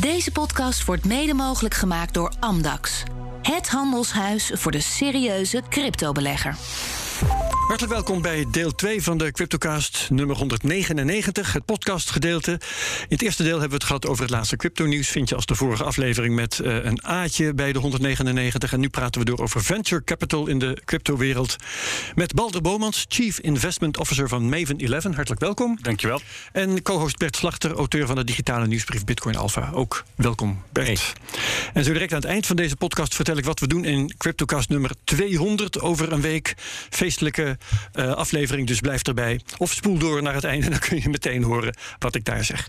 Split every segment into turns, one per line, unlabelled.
Deze podcast wordt mede mogelijk gemaakt door Amdax. Het handelshuis voor de serieuze cryptobelegger.
Hartelijk welkom bij deel 2 van de Cryptocast nummer 199, het podcastgedeelte. In het eerste deel hebben we het gehad over het laatste crypto-nieuws. Vind je als de vorige aflevering met uh, een A'tje bij de 199. En nu praten we door over venture capital in de cryptowereld. Met Balder Bomans, Chief Investment Officer van Maven 11. Hartelijk welkom.
Dankjewel.
En co-host Bert Slachter, auteur van de digitale nieuwsbrief Bitcoin Alpha. Ook welkom, Bert. Hey. En zo direct aan het eind van deze podcast wat we doen in Cryptocast nummer 200 over een week. Feestelijke uh, aflevering, dus blijf erbij. Of spoel door naar het einde, dan kun je meteen horen wat ik daar zeg.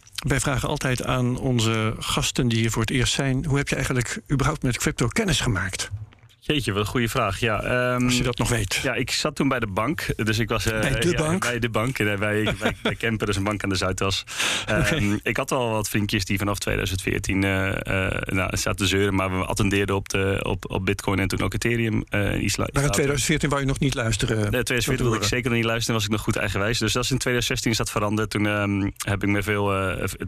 wij vragen altijd aan onze gasten die hier voor het eerst zijn: hoe heb je eigenlijk überhaupt met crypto kennis gemaakt?
Jeetje, wat een goede vraag. Ja,
um, Als je dat nog weet.
Ja, ik zat toen bij de bank. Dus ik was,
uh, bij de
ja,
bank?
Bij de bank. Bij, bij, bij Kemper, dus een bank aan de Zuidas. Um, okay. Ik had al wat vriendjes die vanaf 2014 uh, uh, nou, zaten te zeuren. Maar we attendeerden op, de, op, op Bitcoin en toen ook Ethereum. Uh, Isla
maar in 2014 wou je nog niet luisteren?
Nee, 2014 wilde ik zeker nog niet luisteren. was ik nog goed eigenwijs. Dus dat is in 2016 is dat veranderd. Toen um, heb ik me veel,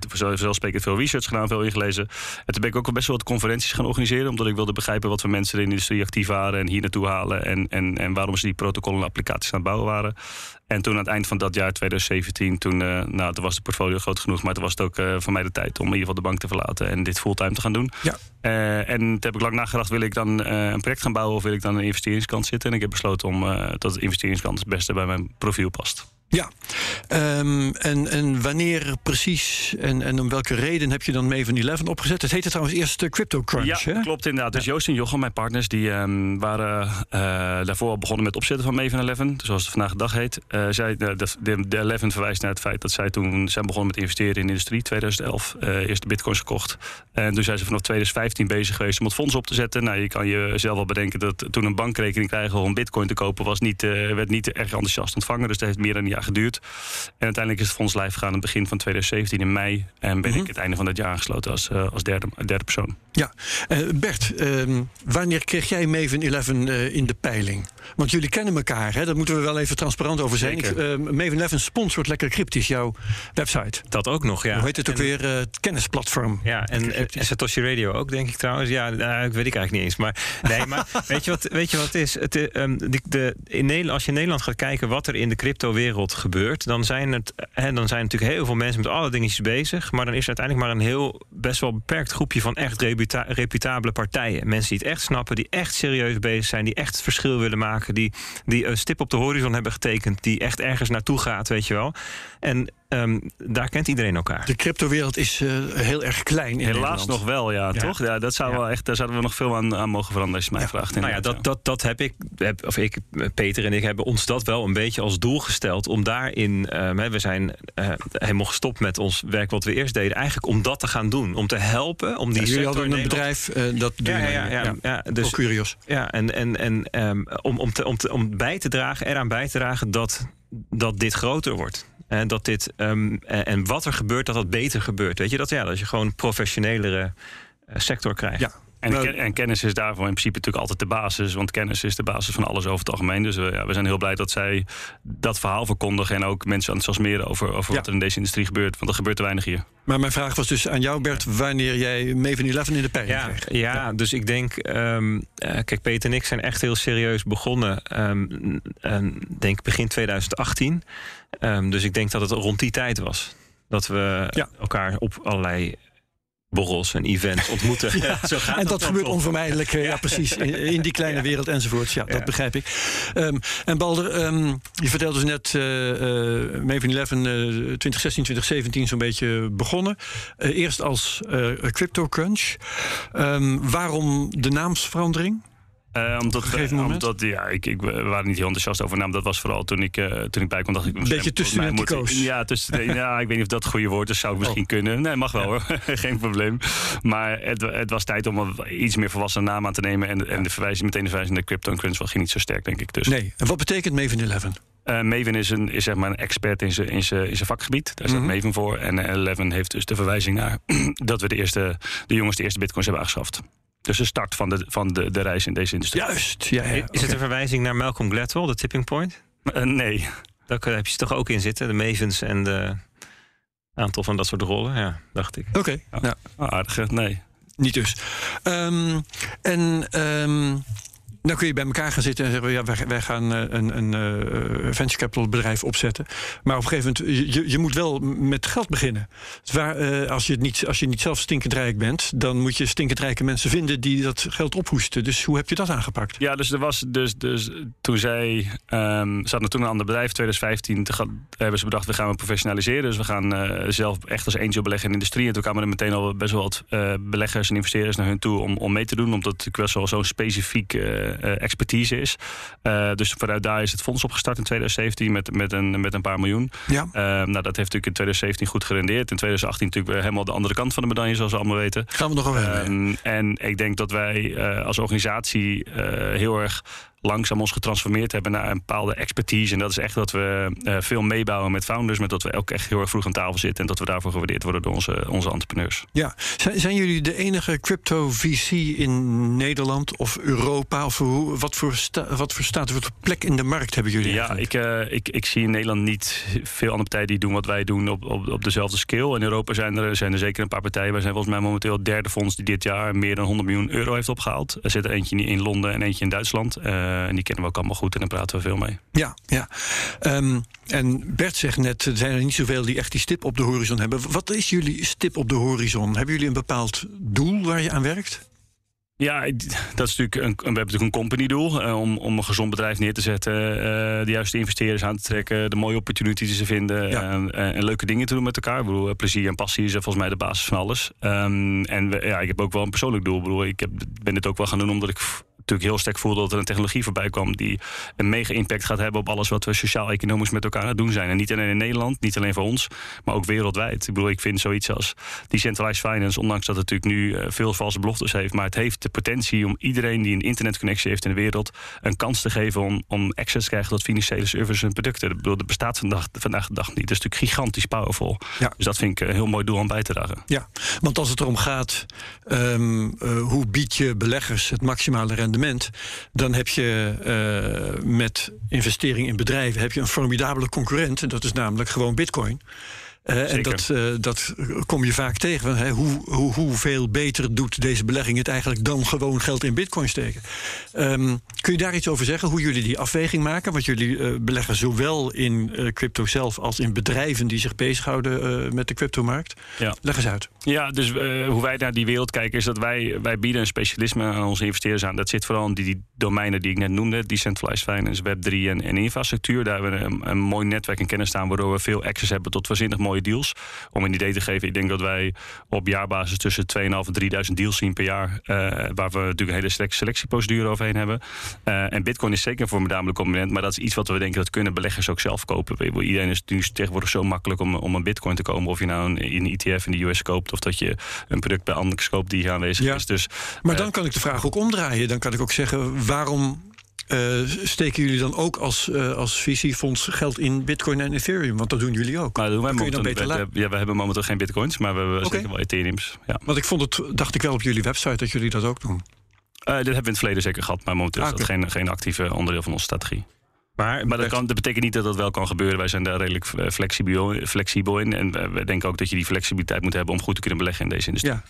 vanzelfsprekend veel research gedaan, veel ingelezen. En toen ben ik ook best wel wat conferenties gaan organiseren. Omdat ik wilde begrijpen wat voor mensen in de industrie actief waren. En hier naartoe halen. En, en, en waarom ze die protocollen en applicaties aan het bouwen waren. En toen aan het eind van dat jaar, 2017, toen, uh, nou, toen was de portfolio groot genoeg. Maar toen was het ook uh, voor mij de tijd om in ieder geval de bank te verlaten en dit fulltime te gaan doen.
Ja.
Uh, en toen heb ik lang nagedacht, wil ik dan een project gaan bouwen of wil ik dan aan de investeringskant zitten? En ik heb besloten om dat de investeringskant het beste bij mijn profiel past.
Ja, um, en, en wanneer precies en, en om welke reden heb je dan Maven 11 opgezet? Het heette trouwens eerst Crypto Crunch,
Ja,
hè?
klopt inderdaad. Dus Joost en Jochem, mijn partners, die um, waren uh, daarvoor al begonnen met opzetten van Maven 11, zoals het vandaag de dag heet. Uh, zij, de, de, de 11 verwijst naar het feit dat zij toen zijn begonnen met investeren in de industrie, 2011, uh, eerst de bitcoins gekocht. En toen zijn ze vanaf 2015 bezig geweest om het fonds op te zetten. Nou, je kan jezelf wel bedenken dat toen een bankrekening krijgen om bitcoin te kopen, was niet, werd niet erg enthousiast ontvangen. Dus dat heeft meer dan een jaar geduurd. En uiteindelijk is het fonds live gegaan aan het begin van 2017 in mei. En ben mm -hmm. ik het einde van het jaar aangesloten als, uh, als derde, derde persoon.
Ja, uh, Bert, uh, wanneer kreeg jij Maven 11 in de peiling? Want jullie kennen elkaar, hè? daar moeten we wel even transparant over zijn. Ik, Maven 11 sponsort lekker cryptisch jouw website.
Dat ook nog, ja.
Hoe heet het ook en, weer? het kennisplatform.
Ja, en, en Satoshi Radio ook, denk ik trouwens. Ja, nou, ik weet ik eigenlijk niet eens. Maar, nee, maar weet, je wat, weet je wat het is? Het, um, de, de, in Nederland, als je in Nederland gaat kijken wat er in de cryptowereld gebeurt, dan zijn, het, hè, dan zijn natuurlijk heel veel mensen met alle dingetjes bezig. Maar dan is er uiteindelijk maar een heel best wel beperkt groepje van echt reputa reputabele partijen. Mensen die het echt snappen, die echt serieus bezig zijn, die echt verschil willen maken, die, die een stip op de horizon hebben getekend, die echt ergens naartoe gaat, weet je wel. En Um, daar kent iedereen elkaar.
De cryptowereld is uh, heel erg klein. In
Helaas
Nederland.
nog wel, ja, ja. toch? Ja, dat zou ja. wel echt, daar zouden we nog veel aan, aan mogen veranderen, als je mij
ja.
vraagt.
Nou ja, dat, dat, dat heb ik, heb, of ik, Peter en ik hebben ons dat wel een beetje als doel gesteld. Om daarin, um, we zijn uh, helemaal gestopt met ons werk wat we eerst deden. Eigenlijk om dat te gaan doen. Om te helpen. Om die
ja, jullie hadden een bedrijf, uh, dat
ja, ja, ja, ja, ja, dus,
Curios.
Ja, en, en, en um, om, om, te, om, te, om bij te dragen, eraan bij te dragen dat, dat dit groter wordt. En dat dit um, en wat er gebeurt, dat dat beter gebeurt. Weet je dat? Ja, dat je gewoon professionelere uh, sector krijgt.
Ja. En, nou, en, kennis is daarvoor in principe natuurlijk altijd de basis. Want kennis is de basis van alles over het algemeen. Dus we, ja, we zijn heel blij dat zij dat verhaal verkondigen. En ook mensen enthousiasmeren over, over ja. wat er in deze industrie gebeurt. Want er gebeurt te weinig hier.
Maar mijn vraag was dus aan jou, Bert, wanneer jij Maven 11 in de peiling
ja,
kreeg.
Ja, ja, dus ik denk, um, uh, kijk, Peter en ik zijn echt heel serieus begonnen. Um, um, denk begin 2018. Um, dus ik denk dat het rond die tijd was. Dat we ja. elkaar op allerlei borrels en events ontmoeten.
Ja, Zo gaat en dat, dat gebeurt onvermijdelijk, ja, ja precies, in, in, die kleine ja. wereld enzovoorts. Ja, dat begrijp ik. Um, en Balder, um, je vertelde dus net, uh, uh, Maven 11 uh, 2016, 2017 zo'n beetje begonnen. Eerst als Crypto Crunch. Um, waarom de naamsverandering?
Uh, omdat,
moment?
omdat ja, ik, ik we waren niet heel enthousiast over naam. Dat was vooral toen ik, uh, toen ik bij kwam. Dacht ik,
Een beetje tussen
mij
de
moet-
antico's.
Ja, tussen, ja, ik weet niet of dat het goede woord is. Zou ik misschien
Oh.
kunnen. Nee, mag wel hoor. Geen probleem. Maar het, het was tijd om een iets meer volwassen naam aan te nemen. En, en de verwijzing, meteen de verwijzing naar Crypto en Crunchwell ging niet zo sterk, denk ik. Dus
Nee. En wat betekent Maven 11?
eh, Maven is, een, is zeg maar een expert in zijn in zijn- in zijn vakgebied. Daar staat
Mhm.
Maven voor. En eh, Eleven heeft dus de verwijzing naar dat we de, eerste, de jongens de eerste bitcoins hebben aangeschaft. Dus de start van de, van de, de reis in deze industrie.
Juist. Ja, ja,
Is het een verwijzing naar Malcolm Gladwell, de tipping point?
Eh, nee.
Daar heb je ze toch ook in zitten, de Mavens en de aantal van dat soort rollen, ja, dacht ik.
Oké. Ja.
Aardige, nee.
Niet dus. Ehm, en ehm, dan kun je bij elkaar gaan zitten en zeggen: ja, wij, gaan eh, een, een eh, venture capital bedrijf opzetten. Maar op een gegeven moment, je, je moet wel met geld beginnen. Eh, als, je het niet, als je niet zelf stinkend rijk bent, dan moet je stinkend rijke mensen vinden die dat geld ophoesten. Dus hoe heb je dat aangepakt?
Ja, dus er was dus, dus toen zij. ze hadden toen een ander bedrijf, 2015. Toen ga- hebben ze bedacht, we gaan professionaliseren. Dus we gaan eh, zelf echt als angel beleggen in de industrie. En toen kwamen er meteen al best wel wat eh, beleggers en investeerders naar hun toe om, om mee te doen. Omdat best wel zo'n specifiek eh, eh, expertise is. Eh, dus vanuit daar is het fonds opgestart in 2017 met, met, een, met een paar miljoen.
Ja.
Eh, nou, dat heeft natuurlijk in 2017 goed gerendeerd. In 2018 natuurlijk weer helemaal de andere kant van de medaille, zoals we allemaal weten.
Gaan we nog hebben.
Ehm, en ik denk dat wij eh, als organisatie eh, heel erg langzaam ons getransformeerd hebben naar een bepaalde expertise. En dat is echt dat we eh, veel meebouwen met founders, maar dat we ook echt heel erg vroeg aan tafel zitten en dat we daarvoor gewaardeerd worden door onze, onze entrepreneurs.
Ja, zijn, zijn jullie de enige crypto VC in Nederland of Europa? Of hoe, wat, voor sta, wat voor status, wat voor plek in de markt hebben jullie?
Ja, ik, eh, ik, ik zie in Nederland niet veel andere partijen die doen wat wij doen op, op, op dezelfde scale. In Europa zijn er, zijn er zeker een paar partijen. Wij zijn volgens mij momenteel het derde fonds die dit jaar meer dan 100 miljoen euro heeft opgehaald. Er zit er eentje in Londen en eentje in Duitsland. Eh, en die kennen we ook allemaal goed en daar praten we veel mee.
Ja, ja. Ehm, en Bert zegt net, er zijn er niet zoveel die echt die stip op de horizon hebben. Wat is jullie stip op de horizon? Hebben jullie een bepaald doel waar je aan werkt?
Ja, dat is natuurlijk een, we hebben natuurlijk een company doel eh, om, om een gezond bedrijf neer te zetten, eh, de juiste investeerders aan te trekken, de mooie opportunities te vinden
Ja.
en, en- en leuke dingen te doen met elkaar. Ik bedoel, plezier en passie is volgens mij de basis van alles. Ehm, en we- ja, ik heb ook wel een persoonlijk doel. Ik, bedoel, ik heb, ben dit ook wel gaan doen omdat ik natuurlijk heel sterk voel dat er een technologie voorbij kwam die een mega impact gaat hebben op alles wat we sociaal-economisch met elkaar aan het doen zijn. En niet alleen in Nederland, niet alleen voor ons, maar ook wereldwijd. Ik bedoel, ik vind zoiets als decentralized finance, ondanks dat het natuurlijk nu eh, veel valse beloftes heeft, maar het heeft de potentie om iedereen die een internetconnectie heeft in de wereld een kans te geven om, om access te krijgen tot financiële services en producten. Ik bedoel, dat bestaat vandaag, vandaag de dag niet. Dat is natuurlijk gigantisch powerful.
Ja.
Dus dat vind ik een heel mooi doel om bij te dragen.
Ja, want als het erom gaat, ehm, eh, hoe bied je beleggers het maximale rendement, dan heb je eh, met investering in bedrijven heb je een formidabele concurrent. En dat is namelijk gewoon Bitcoin. Eh, en dat, eh, dat kom je vaak tegen. Want, hè, hoe, hoe, hoeveel beter doet deze belegging het eigenlijk dan gewoon geld in bitcoin steken? Ehm, kun je daar iets over zeggen? Hoe jullie die afweging maken? Want jullie eh, beleggen zowel in crypto zelf als in bedrijven die zich bezighouden met de cryptomarkt.
Ja.
Leg eens uit.
Ja, dus hoe wij naar die wereld kijken is dat wij, wij bieden een specialisme aan onze investeerders aan. Dat zit vooral in die, die domeinen die ik net noemde. Decentralized finance, Web3 en, en infrastructuur. Daar hebben we een, een mooi netwerk en kennis staan... waardoor we veel access hebben tot waanzinnig mooie deals. Om een idee te geven, ik denk dat wij op jaarbasis... tussen 2.500 en 3.000 deals zien per jaar... eh, waar we natuurlijk een hele selec- selectieprocedure overheen hebben. Eh, en bitcoin is zeker een formidabele component... maar dat is iets wat we denken dat kunnen beleggers ook zelf kopen. Iedereen is nu tegenwoordig zo makkelijk om, om een bitcoin te komen... of je nou een, een ETF in de US koopt... of dat je een product bij Andex koopt die hier aanwezig
Ja.
is. Dus
Maar
eh,
dan kan ik de vraag ook omdraaien. Dan kan ik ook zeggen, waarom eh, steken jullie dan ook als, eh, als visiefonds geld in Bitcoin en Ethereum? Want dat doen jullie ook.
Maar dat doen wij
kun je dan
momenteel-
beter
we, ja, we hebben momenteel geen bitcoins, maar we hebben zeker wel Ethereums. Ja.
Want ik vond het, dacht ik wel op jullie website dat jullie dat ook doen.
Eh, dit hebben we in het verleden zeker gehad, maar momenteel
Ah,
is dat geen, geen actieve onderdeel van onze strategie.
Maar,
Maar dat, kan, dat betekent niet dat dat wel kan gebeuren. Wij zijn daar redelijk flexibel, flexibel in. En we denken ook dat je die flexibiliteit moet hebben om goed te kunnen beleggen in deze industrie.
Ja,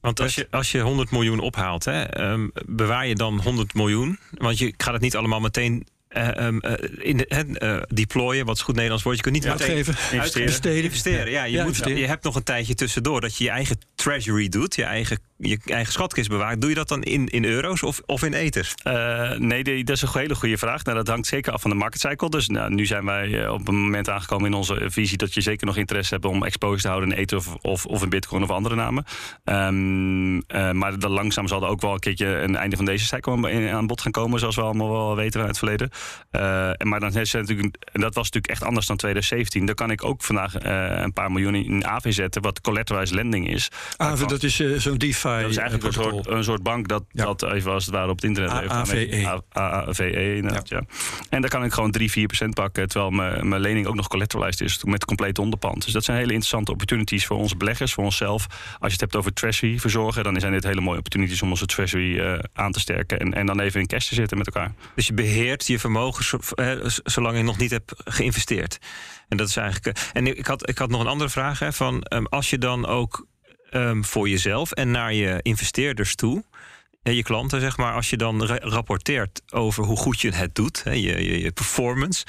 Want als je, als je 100 miljoen ophaalt, hè, ehm, bewaar je dan 100 miljoen? Want je gaat het niet allemaal meteen eh, ehm, eh, in de, eh, deployen, wat is goed Nederlands woord. Je kunt niet meteen
uitgeven,
Investeren.
besteden.
investeren. Ja, je,
Ja,
moet,
investeren.
je hebt nog een tijdje tussendoor dat je je eigen treasury doet, je eigen, je eigen schatkist bewaart, doe je dat dan in, in euro's of, of in ethers?
Uh, nee, dat is een hele goede vraag. Nou, dat hangt zeker af van de market cycle. Dus nou, nu zijn wij op een moment aangekomen in onze visie dat je zeker nog interesse hebt om exposed te houden in ether of, of, of in bitcoin of andere namen. Um, uh, maar dan langzaam zal er ook wel een keertje een einde van deze cycle aan bod gaan komen, zoals we allemaal wel weten uit het verleden. Uh, maar dan is natuurlijk, dat was natuurlijk echt anders dan 2017. Dan kan ik ook vandaag een paar miljoen in AV zetten, wat collateralized lending is.
AV, dat is zo'n DeFi.
Dat is eigenlijk een soort, een soort bank dat, ja. dat even als het ware op het internet
heeft. AVE.
AVE, inderdaad, ja. En dan kan ik gewoon 3, 4 procent pakken, terwijl mijn, mijn lening ook nog collateralized is met compleet onderpand. Dus dat zijn hele interessante opportunities voor onze beleggers, voor onszelf. Als je het hebt over treasury verzorgen, dan zijn dit hele mooie opportunities om onze treasury uh, aan te sterken en, en dan even in cash te zitten met elkaar.
Dus je beheert je vermogen uh, zolang je nog niet hebt geïnvesteerd. En dat is eigenlijk. Uh, en ik had, ik had nog een andere vraag. Hè, van, um, als je dan ook um, voor jezelf en naar je investeerders toe je klanten, zeg maar, als je dan rapporteert over hoe goed je het doet, je, je, je performance,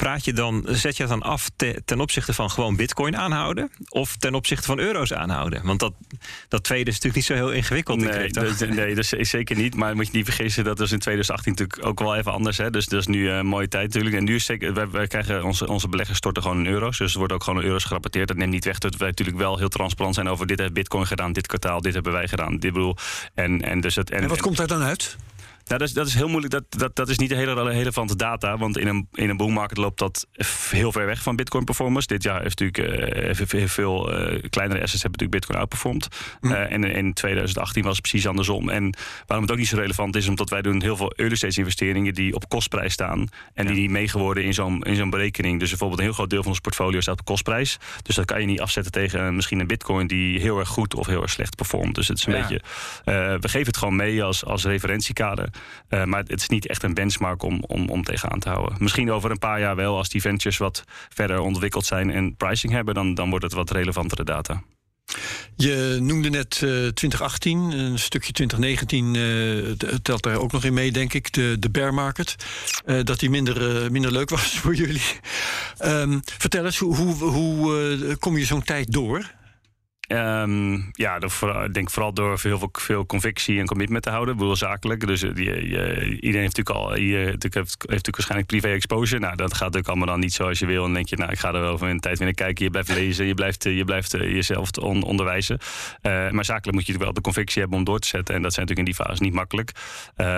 praat je dan, zet je dan af te, ten opzichte van gewoon bitcoin aanhouden? Of ten opzichte van euro's aanhouden? Want dat, dat tweede is natuurlijk niet zo heel ingewikkeld.
Nee, dat, nee dat is zeker niet. Maar moet je niet vergissen, dat was in 2018 natuurlijk ook wel even anders. Hè? Dus dat is nu een mooie tijd natuurlijk. En nu is zeker, wij, krijgen onze, onze beleggers storten gewoon in euro's. Dus er wordt ook gewoon in euro's gerapporteerd. Dat neemt niet weg dat wij natuurlijk wel heel transparant zijn over dit heeft bitcoin gedaan, dit kwartaal, dit hebben wij gedaan. Dit bedoel. En, en, dus het,
en, en wat komt daar dan uit?
Nou, dat is, dat is heel moeilijk. Dat, dat, dat is niet de hele relevante data. Want in een, in een boom market loopt dat heel ver weg van Bitcoin performance. Dit jaar heeft natuurlijk uh, veel uh, kleinere assets hebben natuurlijk Bitcoin outperformed. Mm. Uh, en in 2018 was het precies andersom. En waarom het ook niet zo relevant is, omdat wij doen heel veel early stage investeringen die op kostprijs staan. En ja. die niet meegeworden in zo'n in zo'n berekening. Dus bijvoorbeeld een heel groot deel van ons portfolio staat op kostprijs. Dus dat kan je niet afzetten tegen misschien een Bitcoin die heel erg goed of heel erg slecht performt. Dus het is een ja. beetje. we geven het gewoon mee als, als referentiekader. Uh, maar het is niet echt een benchmark om, om, om tegenaan te houden. Misschien over een paar jaar wel, als die ventures wat verder ontwikkeld zijn en pricing hebben, dan, dan wordt het wat relevantere data.
Je noemde net uh, 2018, een stukje 2019 uh, telt daar ook nog in mee, denk ik, de, de bear market. Dat die minder, minder leuk was voor jullie. Um, vertel eens, hoe, hoe, hoe kom je zo'n tijd door?
Um, ja, ik denk vooral door heel veel, veel convictie en commitment te houden. Bedoel, zakelijk. Dus die, uh, iedereen heeft natuurlijk al je, heeft, natuurlijk waarschijnlijk privé exposure. Nou, dat gaat natuurlijk allemaal dan niet zoals je wil. En dan denk je, nou, ik ga er wel van een tijd willen kijken. Je blijft lezen, je blijft, je blijft uh, jezelf on, onderwijzen. maar zakelijk moet je wel de convictie hebben om door te zetten. En dat zijn natuurlijk in die fase niet makkelijk.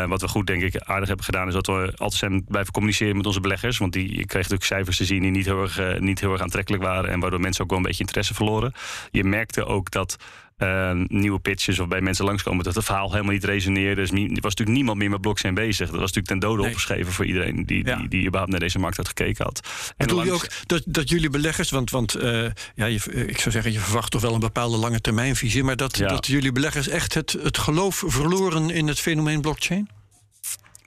wat we goed, denk ik, aardig hebben gedaan, is dat we altijd zijn blijven communiceren met onze beleggers. Want die je kreeg natuurlijk cijfers te zien die niet heel erg, niet heel erg aantrekkelijk waren. En waardoor mensen ook wel een beetje interesse verloren. Je merkte ook dat uh, nieuwe pitches of bij mensen langskomen dat het verhaal helemaal niet resoneerde. Dus er was natuurlijk niemand meer met blockchain bezig. Dat was natuurlijk ten dode nee. opgeschreven voor iedereen die, ja. die, die überhaupt naar deze markt had gekeken had.
En Bedoel je ook dat, dat jullie beleggers, want, want uh, ja, je, ik zou zeggen, je verwacht toch wel een bepaalde lange termijnvisie, maar dat, ja. dat jullie beleggers echt het, het geloof verloren in het fenomeen blockchain?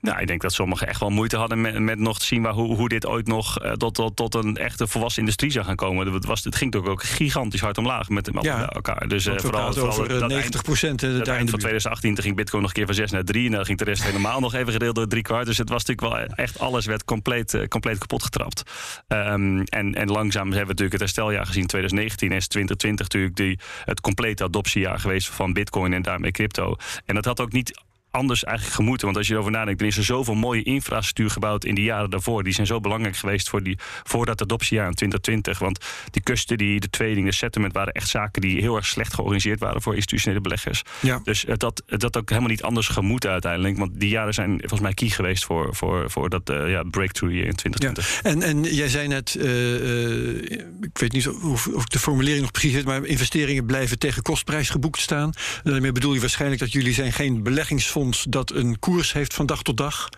Nou, ik denk dat sommigen echt wel moeite hadden met, met nog te zien waar, hoe, hoe dit ooit nog uh, tot, tot, tot een echte volwassen industrie zou gaan komen. Het, was, het ging toch ook gigantisch hard omlaag met, met ja, elkaar. Dus uh, vooral, vooral
over dat 90 procent.
Het
eind
van 2018 ging Bitcoin nog een keer van 6 naar 3 en dan ging de rest helemaal nog even gedeeld door drie kwart. Dus het was natuurlijk wel echt alles werd compleet, uh, compleet kapot getrapt. Um, en, en langzaam hebben we natuurlijk het hersteljaar gezien. 2019 is 2020 natuurlijk die, het complete adoptiejaar geweest van Bitcoin en daarmee crypto. En dat had ook niet anders eigenlijk gemoeten. Want als je erover nadenkt, dan is er zoveel mooie infrastructuur gebouwd in die jaren daarvoor. Die zijn zo belangrijk geweest voor, die, voor dat adoptiejaar in 2020. Want die custody, de trading, de settlement waren echt zaken die heel erg slecht georganiseerd waren voor institutionele beleggers. Ja. Dus dat, dat ook helemaal niet anders gemoeten uiteindelijk. Want die jaren zijn volgens mij key geweest voor, voor, voor dat uh, ja, breakthrough in 2020.
Ja. En, en jij zei net, uh, uh, ik weet niet of, of de formulering nog precies is, maar investeringen blijven tegen kostprijs geboekt staan. Daarmee bedoel je waarschijnlijk dat jullie zijn geen beleggingsfonds dat een koers heeft van dag tot dag.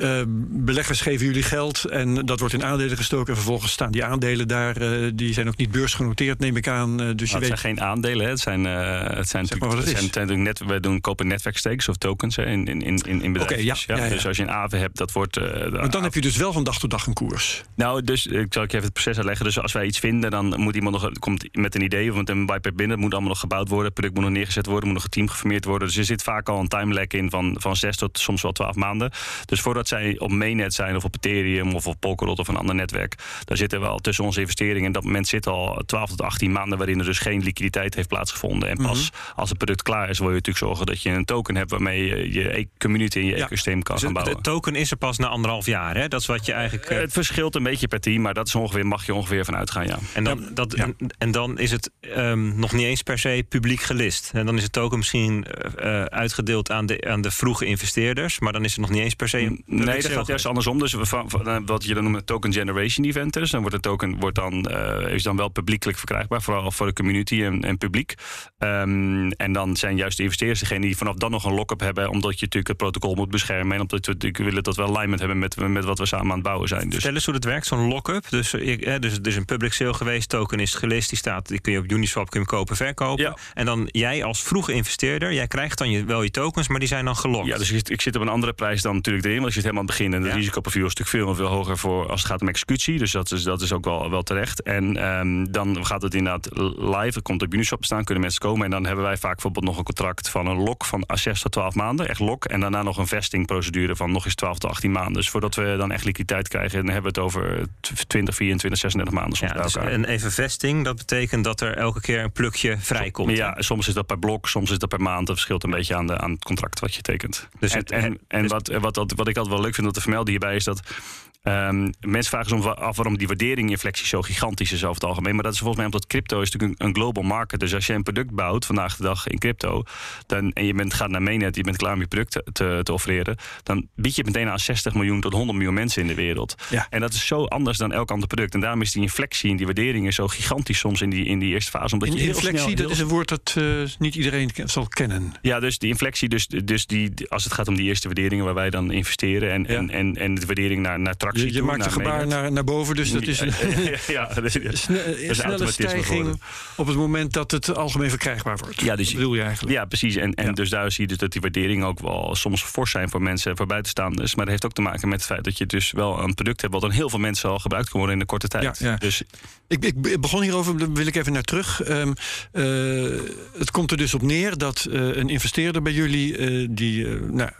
Uh, beleggers geven jullie geld en dat wordt in aandelen gestoken. En vervolgens staan die aandelen daar. Uh, die zijn ook niet beursgenoteerd, neem ik aan. Uh, dus
nou,
je
het
weet...
zijn geen aandelen. Hè. Het zijn, het zijn zeg natuurlijk. Het zijn, het net, we doen kopen netwerkstakes of tokens hè, in, in, in, in bedrijven.
Okay, ja,
ja,
ja, ja,
Dus als je een AVE hebt, dat wordt.
maar dan heb je dus wel van dag tot dag een koers.
Nou, dus ik zal ik even het proces uitleggen. Dus als wij iets vinden, dan moet iemand nog komt met een idee of met een whitepaper binnen. Het moet allemaal nog gebouwd worden. Het product moet nog neergezet worden. moet nog een team geformeerd worden. Dus er zit vaak al een time lag in van, van zes tot soms wel twaalf maanden. Dus voordat voordat zij op mainnet zijn of op Ethereum of op Polkadot of een ander netwerk, daar zitten wel tussen onze investeringen. En dat moment zit al 12 tot 18 maanden waarin er dus geen liquiditeit heeft plaatsgevonden. En pas mhm. als het product klaar is, wil je natuurlijk zorgen dat je een token hebt waarmee je je e- community in je ecosysteem kan dus gaan bouwen.
De token is er pas na anderhalf jaar, hè? Dat is wat je eigenlijk.
Het verschilt een beetje per team, maar dat is ongeveer, mag je ongeveer van uitgaan, ja.
En dan, dat, en, dan is het um, nog niet eens per se publiek gelist. En dan is het token misschien uh, uitgedeeld aan de, aan de vroege investeerders, maar dan is het nog niet eens per se.
Nee, dat gaat juist andersom. Dus eh, wat je dan noemt token generation event is, dan wordt de token wordt dan, uh, is dan wel publiekelijk verkrijgbaar, vooral voor de community en, en publiek. Um, en dan zijn juist de investeerders degene die vanaf dan nog een lock-up hebben, omdat je natuurlijk het protocol moet beschermen en omdat we natuurlijk willen dat we alignment hebben met, met wat we samen aan het bouwen zijn. Dus.
Vertel eens hoe het werkt, zo'n lock-up. Dus, dus er is een public sale geweest, token is gelist, die staat, die kun je op Uniswap kun je kopen, verkopen. En dan jij als vroege investeerder, jij krijgt dan je, wel je tokens, maar die zijn dan gelokt.
Ja, dus ik, zit op een andere prijs dan natuurlijk erin. Want zit helemaal aan het begin en het risicoprofiel is natuurlijk veel, veel hoger voor als het gaat om executie. Dus dat is, dat is ook wel, wel terecht. En ehm, dan gaat het inderdaad live. Het komt op Uniswap staan, kunnen mensen komen. En dan hebben wij vaak bijvoorbeeld nog een contract van een lock van 6 tot 12 maanden. Echt lock. En daarna nog een vestingprocedure van nog eens 12 tot 18 maanden. Dus voordat we dan echt liquiditeit krijgen, dan hebben we het over 20, 24, 36 maanden soms ja, dus
En even vesting, dat betekent dat er elke keer een plukje vrijkomt.
Ja, soms is dat per blok, soms is dat per maand. Dat verschilt een beetje aan, de, aan het contract wat je tekent. Dus en, en, en dus wat, wat, wat ik altijd wel leuk vind om te vermelden hierbij is dat Um, mensen vragen soms af waarom die waardering-inflectie zo gigantisch is over het algemeen. Maar dat is volgens mij omdat crypto is natuurlijk een, global market. Dus als je een product bouwt vandaag de dag in crypto. Dan, en je bent, gaat naar mainnet, je bent klaar om je product te, te offereren. Dan bied je het meteen aan 60 miljoen tot 100 miljoen mensen in de wereld. Ja. En dat is zo anders dan elk ander product. En daarom is die inflectie in die waarderingen zo gigantisch soms in die, in die eerste fase.
Omdat je inflectie, snel, dat is een woord dat uh, niet iedereen zal kennen.
Ja, dus die inflectie, dus, dus die, als het gaat om die eerste waarderingen waar wij dan investeren. En, en, en, en de waardering naar, naar tractie.
Je, je maakt een gebaar naar, naar boven, dus dat is een, ja, dat is, een snelle stijging op het moment dat het algemeen verkrijgbaar wordt. Ja, dus, bedoel je eigenlijk.
Ja, precies. En, en dus daar zie je dus dat die waarderingen ook wel soms fors zijn voor mensen, voor buitenstaanders. Maar dat heeft ook te maken met het feit dat je dus wel een product hebt wat dan heel veel mensen al gebruikt kan worden in een korte tijd. Ja, Dus
ik, ik, begon hierover, daar wil ik even naar terug. Um, uh, het komt er dus op neer dat uh, een investeerder bij jullie, uh, die nou,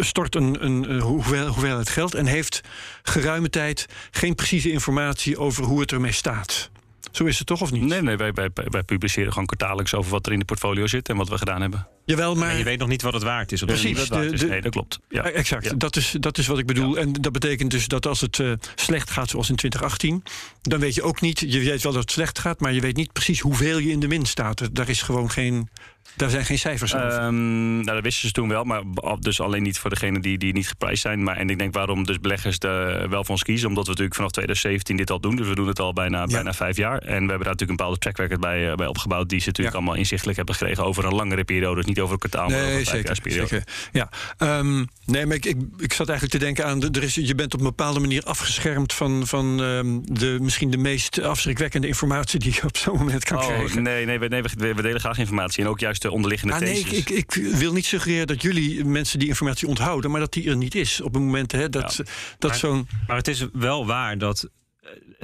stort een, een, hoeveel, hoeveelheid geld en heeft geruime tijd geen precieze informatie over hoe het ermee staat. Zo is het toch of niet?
Nee, nee wij, wij, wij publiceren gewoon kwartaallijks over wat er in de portfolio zit en wat we gedaan hebben.
Jawel, maar... je weet nog niet wat het waard is.
Precies.
Dat
waard is. nee, dat klopt. Ja.
Exact, Dat, is, dat is wat ik bedoel. En dat betekent dus dat als het uh, slecht gaat zoals in 2018... dan weet je ook niet, je weet wel dat het slecht gaat... maar je weet niet precies hoeveel je in de min staat. Daar is gewoon geen daar zijn geen cijfers over.
Um, nou, dat wisten ze toen wel, maar dus alleen niet voor degenen die, die niet geprijsd zijn. Maar, en ik denk waarom dus beleggers de, wel voor ons kiezen, omdat we natuurlijk vanaf 2017 dit al doen. Dus we doen het al bijna, bijna vijf jaar. En we hebben daar natuurlijk een bepaalde track record bij, bij opgebouwd, die ze natuurlijk allemaal inzichtelijk hebben gekregen over een langere periode. Dus niet over kwartaal, maar over een. Zeker.
Ja, um, nee, maar ik, ik, ik, zat eigenlijk te denken aan, er is, je bent op een bepaalde manier afgeschermd van, van um, de, misschien de meest afschrikwekkende informatie die je op zo'n moment kan
oh,
krijgen.
Nee, nee, we, nee we, we delen graag informatie en ook juist de onderliggende ah,
nee, ik, ik, wil niet suggereren dat jullie mensen die informatie onthouden, maar dat die er niet is op het moment hè, dat, dat zo'n.
Maar het is wel waar dat